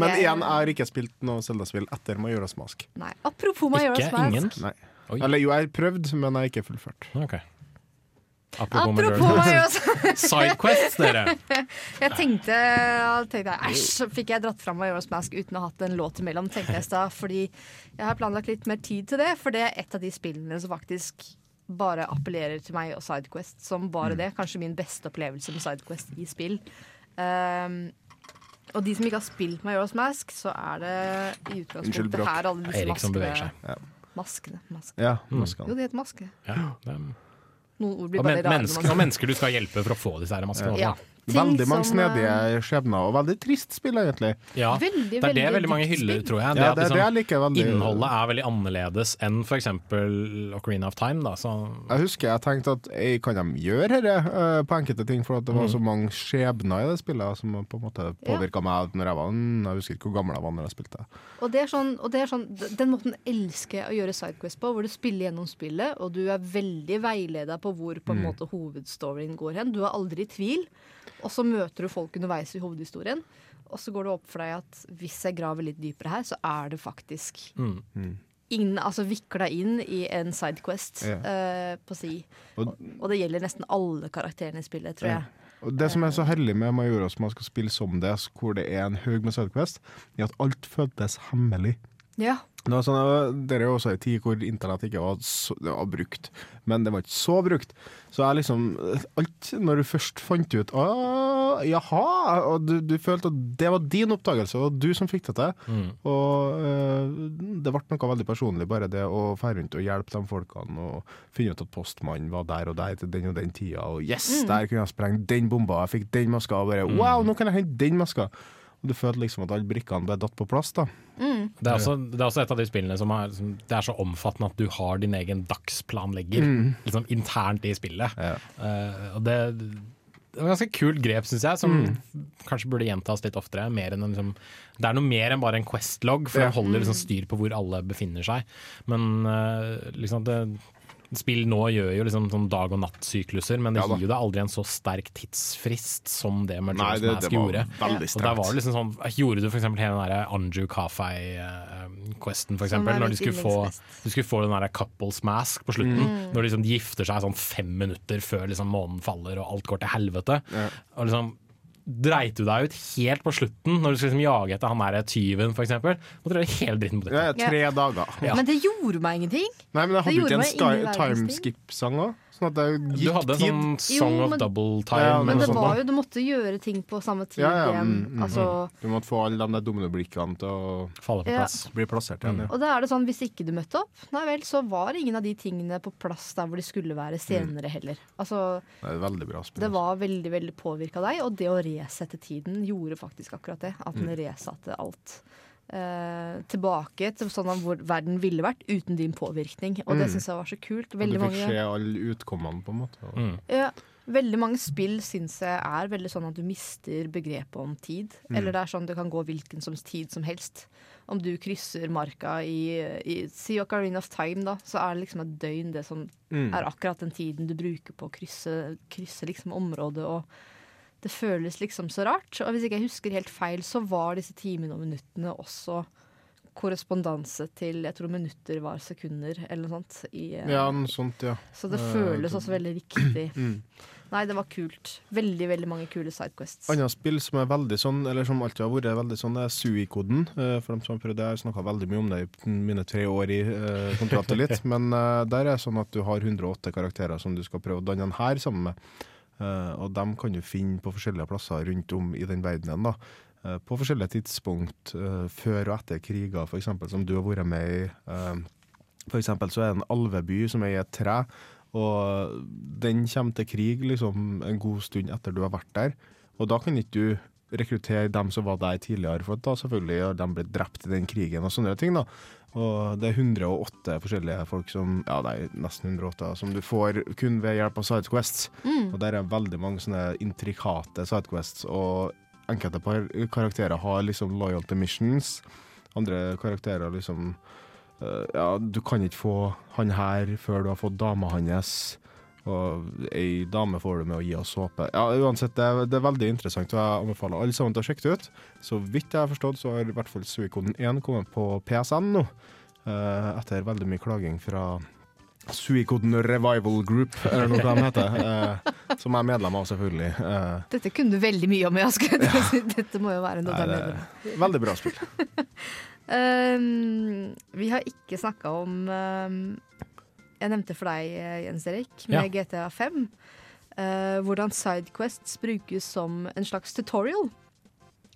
Men Jeg- igjen, jeg har ikke spilt noe Zelda-spill etter Majora's Mask. Nei. Apropos Majora's Ikke Mask. ingen? Nei. Oi. Eller jo, jeg har prøvd, men jeg har ikke fullført. Ok. Apropos, Apropos Majora's. Majora's dere! Jeg tenkte, tenkte æsj, så fikk jeg dratt fram Majora's Mask uten å ha hatt en låt imellom, tenkte jeg i stad. Fordi jeg har planlagt litt mer tid til det, for det er et av de spillene som faktisk bare appellerer til meg og Sidequest som bare det. Kanskje min beste opplevelse med Sidequest i spill. Um, og de som ikke har spilt Majora's Mask, så er det i utgangspunktet her alle disse maskene. Maskene, maskene. Ja, Mm. maskene. Jo, det heter maske. Ja, det er, Noen ord blir bare men, rare. mennesker, og mennesker du skal hjelpe for å få disse her maskene. Ja. Veldig mange som, eh, snedige skjebner, og veldig trist spill, egentlig. Ja, Veldig, det er det veldig mange hyller, spill. tror jeg. Ja, at det, liksom det er like veldig Innholdet er veldig annerledes enn f.eks. Ocarina of Time. Da, så Jeg husker jeg tenkte at jeg kan de gjøre dette eh, på enkelte ting, for at det var så mange skjebner i det spillet som på en måte påvirka meg når jeg var Jeg husker ikke hvor gammel jeg var når jeg spilte. Og det er sånn, og det er sånn Den måten elsker jeg å gjøre Sidequest på, hvor du spiller gjennom spillet, og du er veldig veileda på hvor på en måte hovedstoryen går hen. Du er aldri i tvil. Og så møter du folk underveis i hovedhistorien. Og så går det opp for deg at hvis jeg graver litt dypere her, så er det faktisk mm. inn, altså vikla inn i en Sidequest Ja. uh, på si. Og- Og, det gjelder nesten alle karakterene i spillet, tror jeg. Og Det som er så heldig med Majoras man skal spille som det, hvor det er en haug med Sidequest, er at alt føltes hemmelig. Ja. Det var sånn, det er jo også en tid hvor internett ikke var så det var brukt, men det var ikke så brukt. Så jeg liksom alt, Når du først fant ut Å, jaha, og du, du følte at det var din oppdagelse, og du som fikk det til. Mm. Og øh, det ble noe veldig personlig, bare det å fære rundt og hjelpe de folkene og finne ut at postmannen var der og der til den og den tida, og yes, der kunne jeg sprenge den bomba, jeg fikk den maska, og bare wow, nå kan jeg hente den maska. Du følte liksom at alle brikkene ble datt på plass, da. Det, er også, det er også et av de spillene som er, som, det er så omfattende at du har din egen dagsplanlegger liksom internt i spillet. Ja. Uh, og det, det er et ganske kult grep, syns jeg, som kanskje burde gjentas litt oftere. Mer enn en, liksom, det er noe mer enn bare en Quest-logg, for Ja. den holder liksom styr på hvor alle befinner seg. Men uh, liksom det Spill nå gjør jo liksom sånn dag- og nattsykluser, men det Ja gir jo deg aldri en så sterk tidsfrist som det Majora's Mask gjorde. Og der var det liksom sånn, Gjorde du eksempel hele den der Anju Kafei-questen, eksempel, er når du skulle, få, du skulle få den der couples mask på slutten, Mm. når de liksom gifter seg sånn fem minutter før liksom månen faller og alt går til helvete. Ja. Og liksom dreit du deg ut helt på slutten, når du skulle liksom jage etter han der tyven, eksempel. Måtte du gjøre hele dritten på nytt. ja, tre dager. Ja. Men det gjorde meg ingenting. Nei, men jeg hadde gjorde ikke en timeskip-sang òg? Sånn at det Du hadde en sånn Song Jo, of Double Time. Ja, Men det sånt var da. jo, du måtte gjøre ting på samme tid Ja, ja, igjen. mm, mm, Altså, Du måtte få alle de dominobrikkene til å Falle på Ja. plass. bli plassert igjen. Ja. og da er det sånn, hvis ikke du møtte opp, nei vel, så var ingen av de tingene på plass der hvor de skulle være senere heller. Altså, Det er veldig bra det var veldig, veldig påvirka deg, og det å resette tiden gjorde faktisk akkurat det. At den resatte alt. Eh, tilbake til sånn hvor verden ville vært uten din påvirkning. Og det Mm. syns jeg var så kult. Og Veldig du fikk mange se alle utkommene, på en måte. Mm. Ja, veldig mange spill syns jeg er veldig sånn at du mister begrepet om tid. Mm. Eller det er sånn det kan gå hvilken som tid som helst. Om du krysser marka i, i Si Ocarina of Time, da, så er det liksom et døgn det som Mm. er akkurat den tiden du bruker på å krysse, krysse liksom området. Og det føles liksom så rart. Og hvis ikke jeg husker helt feil, så var disse timene og minuttene også korrespondanse til jeg tror minutter var sekunder, eller noe sånt. I, eh, Ja, noe sånt, ja. så det Eh, føles det- også veldig riktig. Mm. Nei, det var kult. Veldig veldig mange kule sidequests. Annet spill som er veldig sånn, eller som alltid har vært veldig sånn, er Sui-koden. Eh, For dem som har prøvd det, jeg snakka veldig mye om det i mine tre år i uh, Kontroll litt. Men uh, der er det sånn at du har 108 karakterer som du skal prøve å danne en hær sammen med. Eh, og dem kan du finne på forskjellige plasser rundt om i den verdenen. da. Eh, på forskjellige tidspunkt eh, før og etter kriger, f.eks., som du har vært med i. For eksempel så er det en alveby som er i et tre, og den kommer til krig liksom en god stund etter du har vært der. Og da kan ikke du rekruttere dem som var der tidligere, for da selvfølgelig har de blitt drept i den krigen og sånne ting. da. Og det er 108 forskjellige folk som ja, det er nesten 108, som du får kun ved hjelp av sidequests. Og der er veldig mange sånne intrikate sidequests, og enkelte par karakterer har liksom loyalty missions. Andre karakterer liksom eh, Ja, du kan ikke få han her før du har fått dama hans. Og ei dame får du med å gi oss såpe. Ja, uansett, det er, det er veldig interessant, og jeg anbefaler alle sammen til å sjekke det ut. Så vidt jeg har forstått, så har i hvert fall Suikoden 1 kommet på PSN nå. eh, etter veldig mye klaging fra Suikoden Revival Group, eller noe de heter. eh, som jeg er medlem av, selvfølgelig. Eh, Dette kunne du veldig mye om, jeg skulle si. Dette må jo være noe du er medlem er veldig bra spill. Um, vi har ikke snakka om um, Jeg nevnte for deg, eh, Jens Erik, med Ja. GTA 5. Uh, hvordan sidequests brukes som en slags tutorial.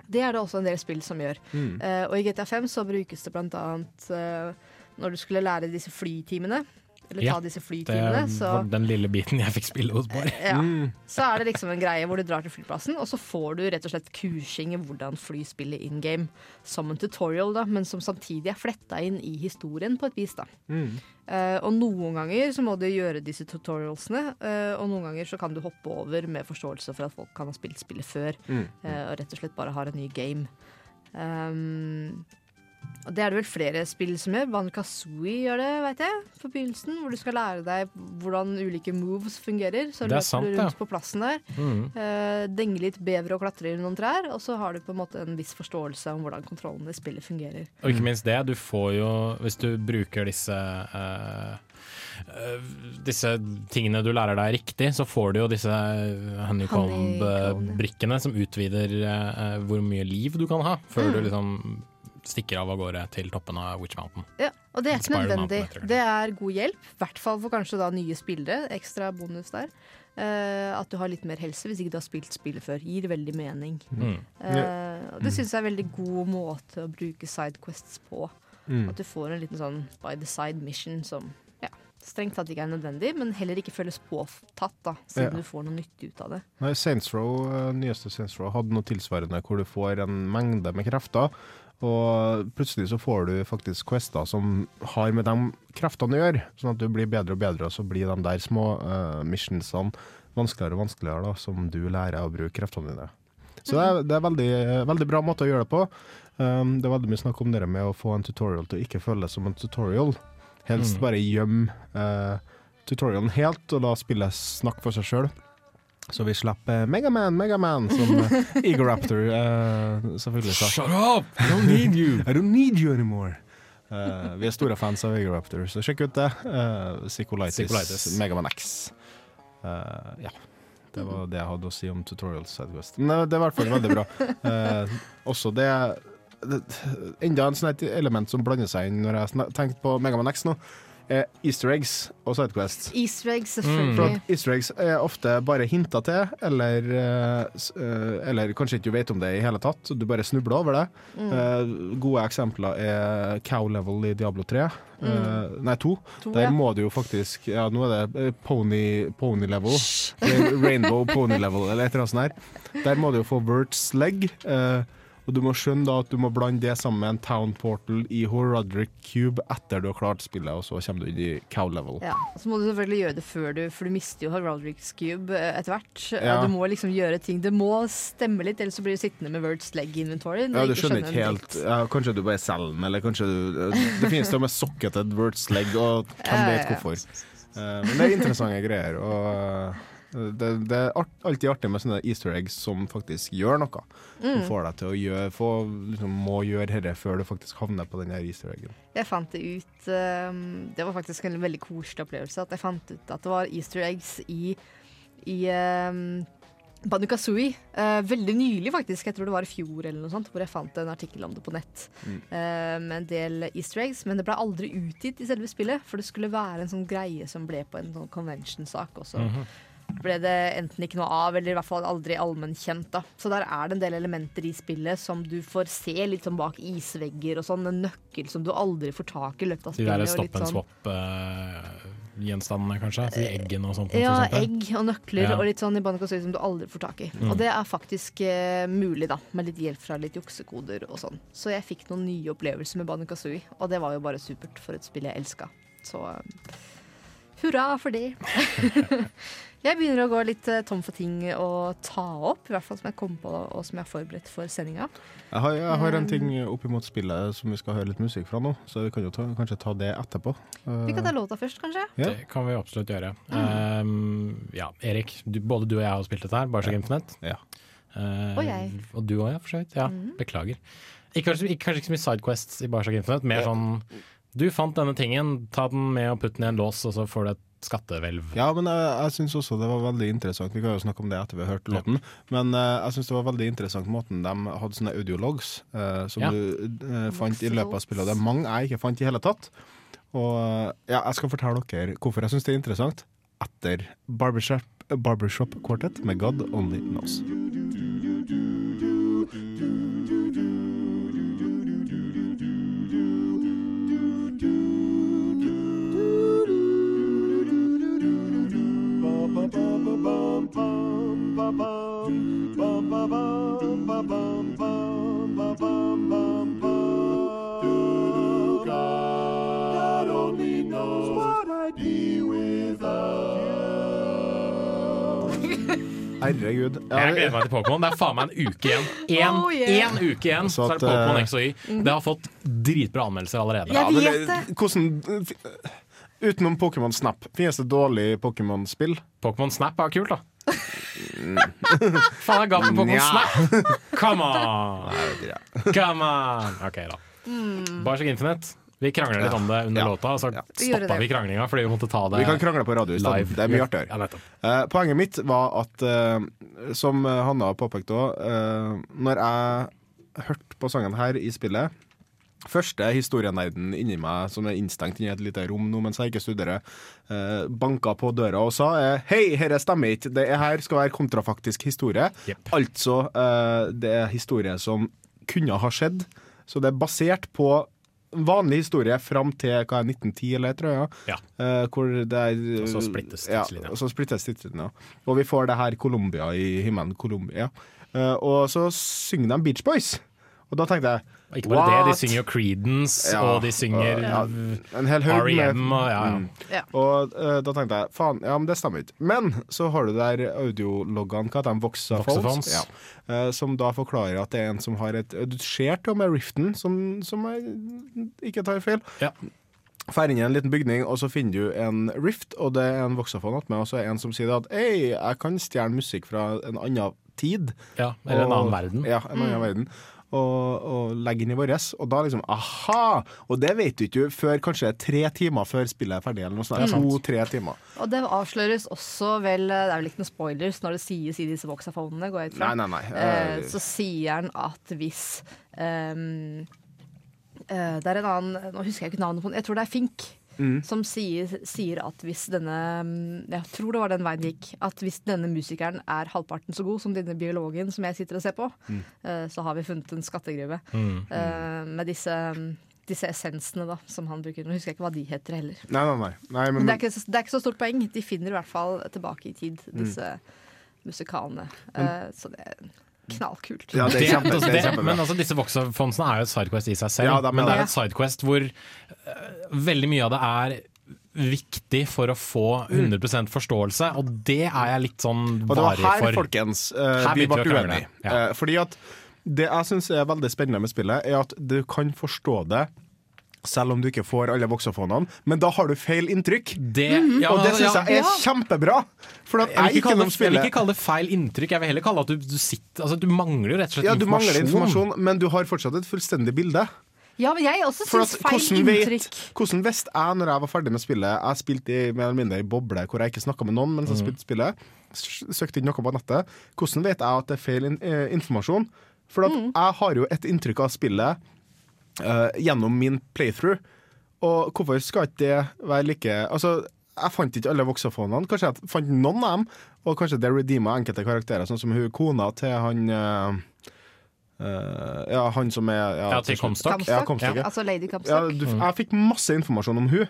Det er det også en del spill som gjør. Mm. Uh, og i GTA 5 så brukes det blant annet eh, når du skulle lære disse flytimene. Eller Ja, ta disse Det flytimene. Så, var den lille biten jeg fikk spille hos Bård. ja, Mm. så er det liksom en greie hvor du drar til flyplassen, og så får du rett og slett kursing i hvordan fly spiller in game. Som en tutorial, da, men som samtidig er fletta inn i historien på et vis. da. Mm. Uh, og noen ganger så må du gjøre disse tutorialsene, uh, og noen ganger så kan du hoppe over med forståelse for at folk kan ha spilt spillet før, Mm. uh, og rett og slett bare har en ny game. Um, og det er det vel flere spill som gjør. Ban Kazooie gjør det, veit jeg. På begynnelsen, hvor du skal lære deg hvordan ulike moves fungerer. Så Det er sant, du ja. rundt på plassen der. Mm. Uh, denger litt bever og klatrer i noen trær, og så har du på en måte en viss forståelse om hvordan kontrollen i spillet fungerer. Og ikke minst det, du får jo, hvis du bruker disse eh, eh, disse tingene du lærer deg riktig, så får du jo disse honeycomb-brikkene som utvider eh, hvor mye liv du kan ha, før Mm. du liksom stikker av av gårde til toppen av Witch Mountain. Ja, og det er ikke nødvendig. Mountain, det. Er god hjelp, i hvert fall for kanskje da nye spillere. Ekstra bonus der. Uh, at du har litt mer helse hvis ikke du har spilt spillet før. Gir veldig mening. Mm. Uh, og det syns jeg er en veldig god måte å bruke sidequests på. Mm. At du får en liten sånn by the side mission som ja, strengt tatt ikke er nødvendig, men heller ikke føles påtatt, da, siden Ja. du får noe nyttig ut av det. Nei, Saints Row, eh, nyeste Saints Row hadde noe tilsvarende hvor du får en mengde med krefter. Og plutselig så får du faktisk quester som har med de kreftene å gjøre. Sånn at du blir bedre og bedre, og så blir de der små uh, missionsene vanskeligere og vanskeligere, da, som du lærer å bruke kreftene dine. Så det er, det er veldig, veldig bra måte å gjøre det på. Um, det er veldig mye snakk om det med å få en tutorial til å ikke føles som en tutorial. Helst Mm. bare gjem uh, tutorialen helt, og la spillet snakke for seg sjøl. Så vi slipper Megaman, Megaman, som eh, Eagle Raptor eh, selvfølgelig sa. Shut up! I don't need you! I don't need you anymore. Uh, vi er store fans av Egoraptor, så sjekk ut det. Uh, Psycholitis, Psycholitis. Megaman X. Eh, ja. Det var det jeg hadde å si om Tutorials Sidequest. Men eh, det er i hvert fall veldig bra. Eh, også det, det Enda en sånn et element som blander seg inn når jeg tenkte på Megaman X nå, easter eggs og Sidequest. Easter eggs, selvfølgelig. Mm. easter eggs er ofte bare hinta til, eller, eh, eh, eller kanskje ikke du vet om det i hele tatt. Du bare snubler over det. Mm. gode eksempler er cow level i Diablo 3. Mm. nei, 2. To, Der ja. må du jo faktisk Ja, nå er det eh, pony, pony level. Rainbow pony level, eller et eller annet sånt. Der må du jo få Verts leg. Eh, og du må skjønne da at du må blande det sammen med en Town Portal i Horodric Cube etter du har klart spillet, og så kommer du inn i cow level. Ja, Så må du selvfølgelig gjøre det før du For du mister jo Heraldrics Cube eh, etter hvert. Ja. Du må liksom gjøre ting Det må stemme litt, ellers så blir du sittende med Words Leg Inventory. Ja, du skjønner ikke helt ja, Kanskje du bare selger den, eller kanskje du Det finnes til og med socketed Words Leg, og hvem vet hvorfor. Eh, men det er interessante greier, og eh, det, det er art, alltid artig med sånne easter eggs som faktisk gjør noe. Som Mm. får deg til å gjøre få, liksom, Må gjøre dette før du faktisk havner på den her easter eggen. Jeg fant det ut um, Det var faktisk en veldig koselig opplevelse. At jeg fant ut at det var easter eggs i, i um, Banukasui. Uh, veldig nylig, faktisk. Jeg tror det var i fjor eller noe sånt, hvor jeg fant en artikkel om det på nett. Mm. Uh, med en del easter eggs. Men det ble aldri utgitt i selve spillet, for det skulle være en sånn greie som ble på en sånn convention-sak. også. Mm Mhm. Ble det enten ikke noe av, eller i hvert fall aldri allmennkjent. Så der er det en del elementer i spillet som du får se litt sånn bak isvegger og sånn. En nøkkel som du aldri får tak i i løpet av De spillet. der og stop litt and sånn- swap-gjenstandene, kanskje? De eggene og sånt? Ja, egg og nøkler Ja. og litt sånn i Banakazooie som du aldri får tak i. Mm. Og det er faktisk uh, mulig, da, med litt hjelp fra litt juksekoder og sånn. Så jeg fikk noen nye opplevelser med Banakazooie, og det var jo bare supert for et spill jeg elska. Så uh, hurra for det. jeg begynner å gå litt eh, tom for ting å ta opp, i hvert fall som jeg kom på og som jeg har forberedt for sendinga. Jeg har, jeg har en ting ting oppimot spillet som vi skal høre litt musikk fra nå, så vi kan jo ta, kanskje ta det etterpå. Vi kan Eh, ta låta først, kanskje. Ja. Det kan vi absolutt gjøre. Um, ja, Erik, du, både du og jeg har spilt dette her, Bioshock Infinite. Ja. Uh, Og jeg. Og du òg, ja, for så vidt. Ja, mm. Beklager. Ikke, kanskje, ikke, kanskje ikke så mye Sidequests i Barsak Infinite, mer sånn Du fant denne tingen, ta den med og putt den i en lås, og så får du et skattehvelv. Ja, men jeg, jeg syns også det var veldig interessant. Vi kan jo snakke om det etter vi har hørt låten. Men uh, jeg syns det var veldig interessant måten de hadde sånne audiologs uh, som Ja. du uh, fant i løpet av spillet. Det er mange jeg ikke fant i hele tatt. Og ja, jeg skal fortelle dere hvorfor jeg syns det er interessant etter Barbershop, Barbershop Quartet med God Only Knows. Herregud. Ja, Jeg gleder meg til Pokémon. Det er faen meg en uke igjen. Én Oh, yeah. uke igjen, Så så er det Pokémon eh, X og Y. Det har fått dritbra anmeldelser allerede. Jeg vet det. Hvordan Utenom Pokémon Snap, finnes det dårlig Pokémon-spill? Pokémon Snap er kult, da. Faen, jeg ga meg Pokémon Snap! Come on! Come on! OK, da. Bioshock Infinite. Vi krangler litt om det under Ja. låta, så Ja. Vi stoppa vi kranglinga fordi vi måtte ta det live. Vi kan krangle på radio i stedet. Det er mye artigere. Ja. Eh, poenget mitt var at, uh, som Hanna påpekte òg, når jeg hørte på sangen her i spillet, første historienerden inni meg som er innstengt inni et lite rom nå mens jeg ikke studerer, eh, banka på døra og sa eh, Hei, dette stemmer ikke. Det her skal være kontrafaktisk historie. Yep. Altså, eh, det er historie som kunne ha skjedd. Så det er basert på vanlig historie fram til hva er 1910, eller tror jeg. Ja. Uh, hvor det er, Og så splittes ja, tidslinja. og så splittes tidslinja. Og vi får det her Colombia i himmelen. Colombia. Uh, og så synger de Beach Boys. Og da tenkte jeg Ikke bare det, de synger jo Creedence, Ja, og de synger ja, En hel haug med R.E.M. og ja, ja. Mm. Ja. Og uh, da tenkte jeg faen, ja, men det stemmer ikke. Men så har du der audiologgene, hva heter de? Voxaphones. Ja. Uh, som da forklarer at det er en som har et Du ser til og med Riften, som, som jeg ikke tar feil. Ja. Drar inn i en liten bygning, og så finner du en rift, og det er en voksafon attmed, og så er det en som sier at Hei, jeg kan stjele musikk fra en annen tid. ja, eller en annen verden. Ja, en annen verden. Og, og legge inn i våres. Og da liksom aha! Og det vet du ikke før kanskje tre timer før spillet er ferdig. Eller noe sånt. To-tre timer. Og det avsløres også vel Det er vel ikke noen spoilers når det sies i disse voksafonene, går jeg ut fra. Nei, nei, nei. Eh, så sier han at hvis um, eh, Det er en annen Nå husker jeg ikke navnet på den. Jeg tror det er Fink. Mm. Som sier, sier at hvis denne mm, Jeg tror det var den veien det gikk. At hvis denne musikeren er halvparten så god som denne biologen som jeg sitter og ser på, Mm. eh, så har vi funnet en skattegruve. Mm. Eh, med disse, mm, disse essensene da, som han bruker. Nå husker jeg ikke hva de heter heller. nei, nei, nei. men, Men det er, ikke, det er ikke så stort poeng. De finner i hvert fall tilbake i tid, Mm. disse musikalene. uh, så det knallkult. Ja, det er kjempe- det er det, men altså, disse voksefonsene er jo et sidequest i seg selv. Ja, da, men men det er et sidequest hvor uh, veldig mye av det er viktig for å få 100% forståelse, og det er jeg litt sånn Og det var her, for. folkens, uh, Her vi ble uenige. Ja. Uh, fordi at det jeg syns er veldig spennende med spillet, er at du kan forstå det selv om du ikke får alle voxofonene, men da har du feil inntrykk. Det, ja, og det ja, syns jeg er Ja. kjempebra! For at jeg vil, ikke ikke kalle det, jeg vil ikke kalle det feil inntrykk, jeg vil heller kalle det at du, du sitter Altså, du mangler rett og slett Ja, du mangler informasjon. informasjon, men du har fortsatt et fullstendig bilde. Ja, men jeg også syns feil hvordan, vet, inntrykk. hvordan visste jeg når jeg var ferdig med spillet Jeg spilte i, mer eller mindre i boble hvor jeg ikke snakka med noen mens jeg spilte spillet. Søkte ikke noe på nettet. Hvordan vet jeg at det er feil in eh, informasjon? For at jeg har jo et inntrykk av spillet eh, gjennom min playthrough. Og hvorfor skal ikke det være like Altså, jeg fant ikke alle voxofonene. Kanskje jeg fant noen av dem, og kanskje det redeema enkelte karakterer, sånn som hun kona til han eh, eh, Ja, han som er Ja, til Comstock. Ja, Comstock, ja. Altså Lady Comstock. du, jeg fikk masse informasjon om hun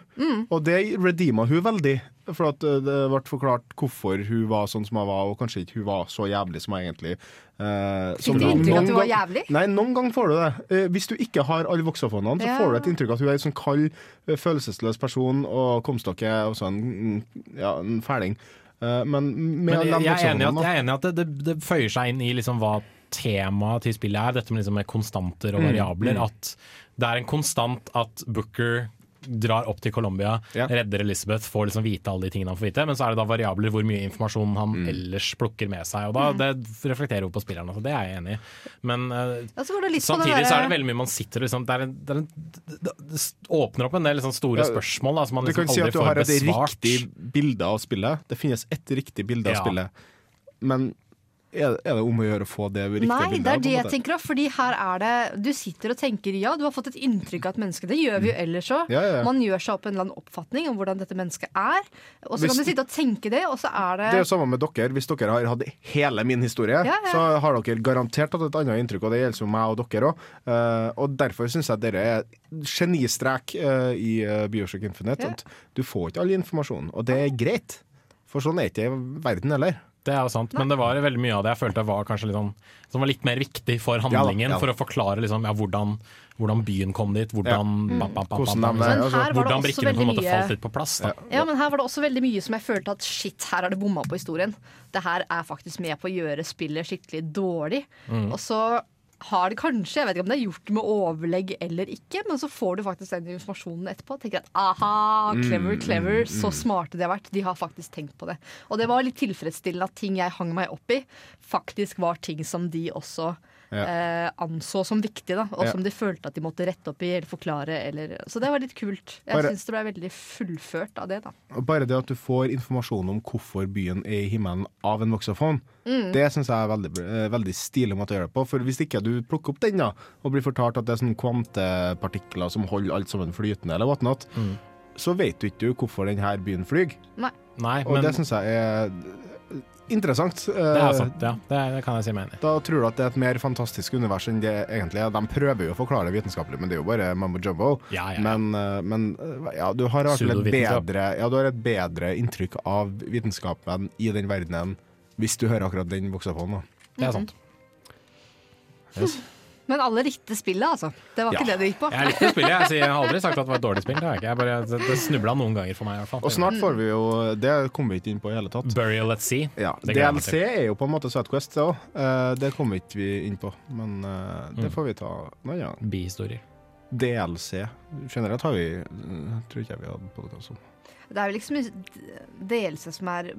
og det redeema hun veldig. For at uh, det ble forklart hvorfor hun var sånn som hun var, og kanskje ikke hun var så jævlig som hun egentlig uh, Fikk du inntrykk at hun var jævlig? Nei, noen ganger får du det. Uh, hvis du ikke har alle voxofonene, så Ja. får du et inntrykk av at hun er en sånn kald, eh, følelsesløs person, og Comstock er også en, mm, ja, en fæling. Eh, men med Men jeg, jeg, er enig i at, jeg er enig i at det, det, det føyer seg inn i liksom hva temaet til spillet er, dette med, liksom med konstanter og Mm, variabler. At det er en konstant at Booker drar opp til Colombia, Ja. redder Elizabeth, får liksom vite alle de tingene han får vite, men så er det da variabler hvor mye informasjon han Mm. ellers plukker med seg. Og da, Det reflekterer jo på spilleren, altså, det er jeg enig i. Men uh, samtidig så er det veldig mye man sitter liksom, det, er en, det, er en, det, åpner opp en del liksom, store Ja, spørsmål da, som man Du liksom kan si at du har et besvart. riktig bilde av spillet. Det finnes ett riktig bilde av Ja. spillet. Men er, er det om å gjøre å få det riktige Nei, bildet? det er det jeg tenker òg. Fordi her er det Du sitter og tenker ja, du har fått et inntrykk av et menneske. Det gjør vi jo ellers òg. Mm. Ja, ja. Man gjør seg opp en eller annen oppfatning om hvordan dette mennesket er. Og så kan du sitte og tenke det, og så er det Det er jo samme med dere. Hvis dere har hatt hele min historie, Ja, så har dere garantert hatt et annet inntrykk, og det gjelder jo meg og dere òg. og derfor syns jeg dere er genistrek uh, i uh, Bioshock Infinite. At du får ikke all informasjon, og det er greit. For sånn er ikke verden heller. Det er sant. Nei. men det var veldig mye av det jeg følte var kanskje litt sånn, som var litt mer viktig for handlingen. Ja ja. For å forklare liksom, ja, hvordan, hvordan byen kom dit, hvordan Ja. bam, bam, bam, Hvordan altså, her Hvordan brikkene på en måte mye falt litt på plass. Da. Ja, men her var det også veldig mye som jeg følte at shit, her har det bomma på historien. Det her er faktisk med på å gjøre spillet skikkelig dårlig. Mm. Og så har det kanskje, jeg vet ikke om det er gjort med overlegg eller ikke, men så får du faktisk den informasjonen etterpå. Tenker at aha, clever, clever, så smarte de har vært. De har faktisk tenkt på det. Og det var litt tilfredsstillende at ting jeg hang meg opp i, faktisk var ting som de også Ja. eh, anså som viktig, da, og Ja. som de følte at de måtte rette opp i eller forklare. Eller, så det var litt kult. Jeg Bare- syns det ble veldig fullført av det. da. Bare det at du får informasjon om hvorfor byen er i himmelen av en voksofon, Mm. det syns jeg er veldig, eh, veldig stilig måte å gjøre det på. For hvis ikke du plukker opp den da, og blir fortalt at det er sånne kvantepartikler som holder alt sammen flytende, eller whatnot, Mm. så vet du ikke hvorfor denne byen flyr. Nei, Og men det syns jeg er interessant. det er Eh, sant. Ja, det, det kan jeg si meg enig i. Da tror du at det er et mer fantastisk univers enn det egentlig er. De prøver jo å forklare det vitenskapelig, men det er jo bare mambo jumbo. Ja, ja, ja. Men, eh, men eh, ja, du har i et bedre, ja, du har et bedre inntrykk av vitenskapen i den verdenen hvis du hører akkurat den voksen på den Det er sant. Yes. Men alle likte spillet, altså. Det var Ja. ikke det det gikk på. Jeg likte spillet. Jeg, jeg har aldri sagt at det var et dårlig spill. Det, har jeg ikke. jeg bare, det, snubla noen ganger for meg. i hvert fall Og snart får vi jo Det kommer vi ikke inn på i hele tatt. Burial at Sea. Ja, DLC er jo på en måte Sidequest, det òg. det kommer ikke vi inn på, men eh, det Mm. får vi ta en annen gang. Bihistorier. DLC. Generelt har vi eh, Tror ikke jeg vi hadde podkast om. Det er jo liksom mye delelse som er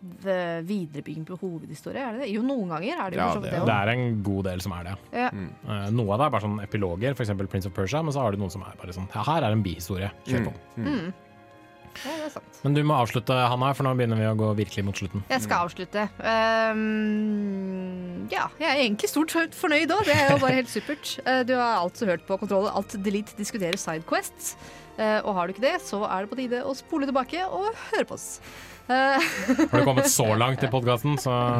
viderebygging på hovedhistorie, er det det? Jo, noen ganger er det jo Ja, det det Det er en god del som er det. Ja. Mm. Eh, noe av det er bare sånn epiloger, f.eks. Prince of Persia, men så har du noen som er bare sånn Ja, her er en bihistorie. Kjør på. Mm. Mm. Mm. Ja, det er sant. Men du må avslutte, Hanna, for nå begynner vi å gå virkelig mot slutten. Jeg skal avslutte. Um, ja, jeg er egentlig stort sett fornøyd òg. Det er jo bare helt supert. Eh, du har altså hørt på Kontroll Alt Delete diskuterer Sidequests. Eh, og har du ikke det, så er det på tide å spole tilbake og høre på oss. Har du kommet så langt i podkasten, så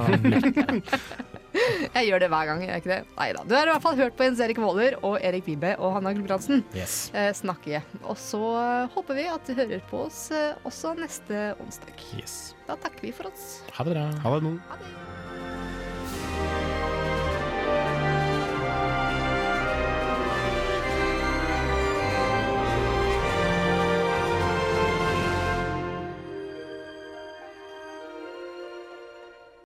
jeg gjør det hver gang, gjør jeg ikke det? Nei da. Du har i hvert fall hørt på Jens Erik Våler og Erik Vibe og Hanna Gulbrandsen yes. eh, snakke. Og så eh, håper vi at du hører på oss eh, også neste onsdag. yes. Da takker vi for oss. Ha det bra. Ha det nå. Ha det.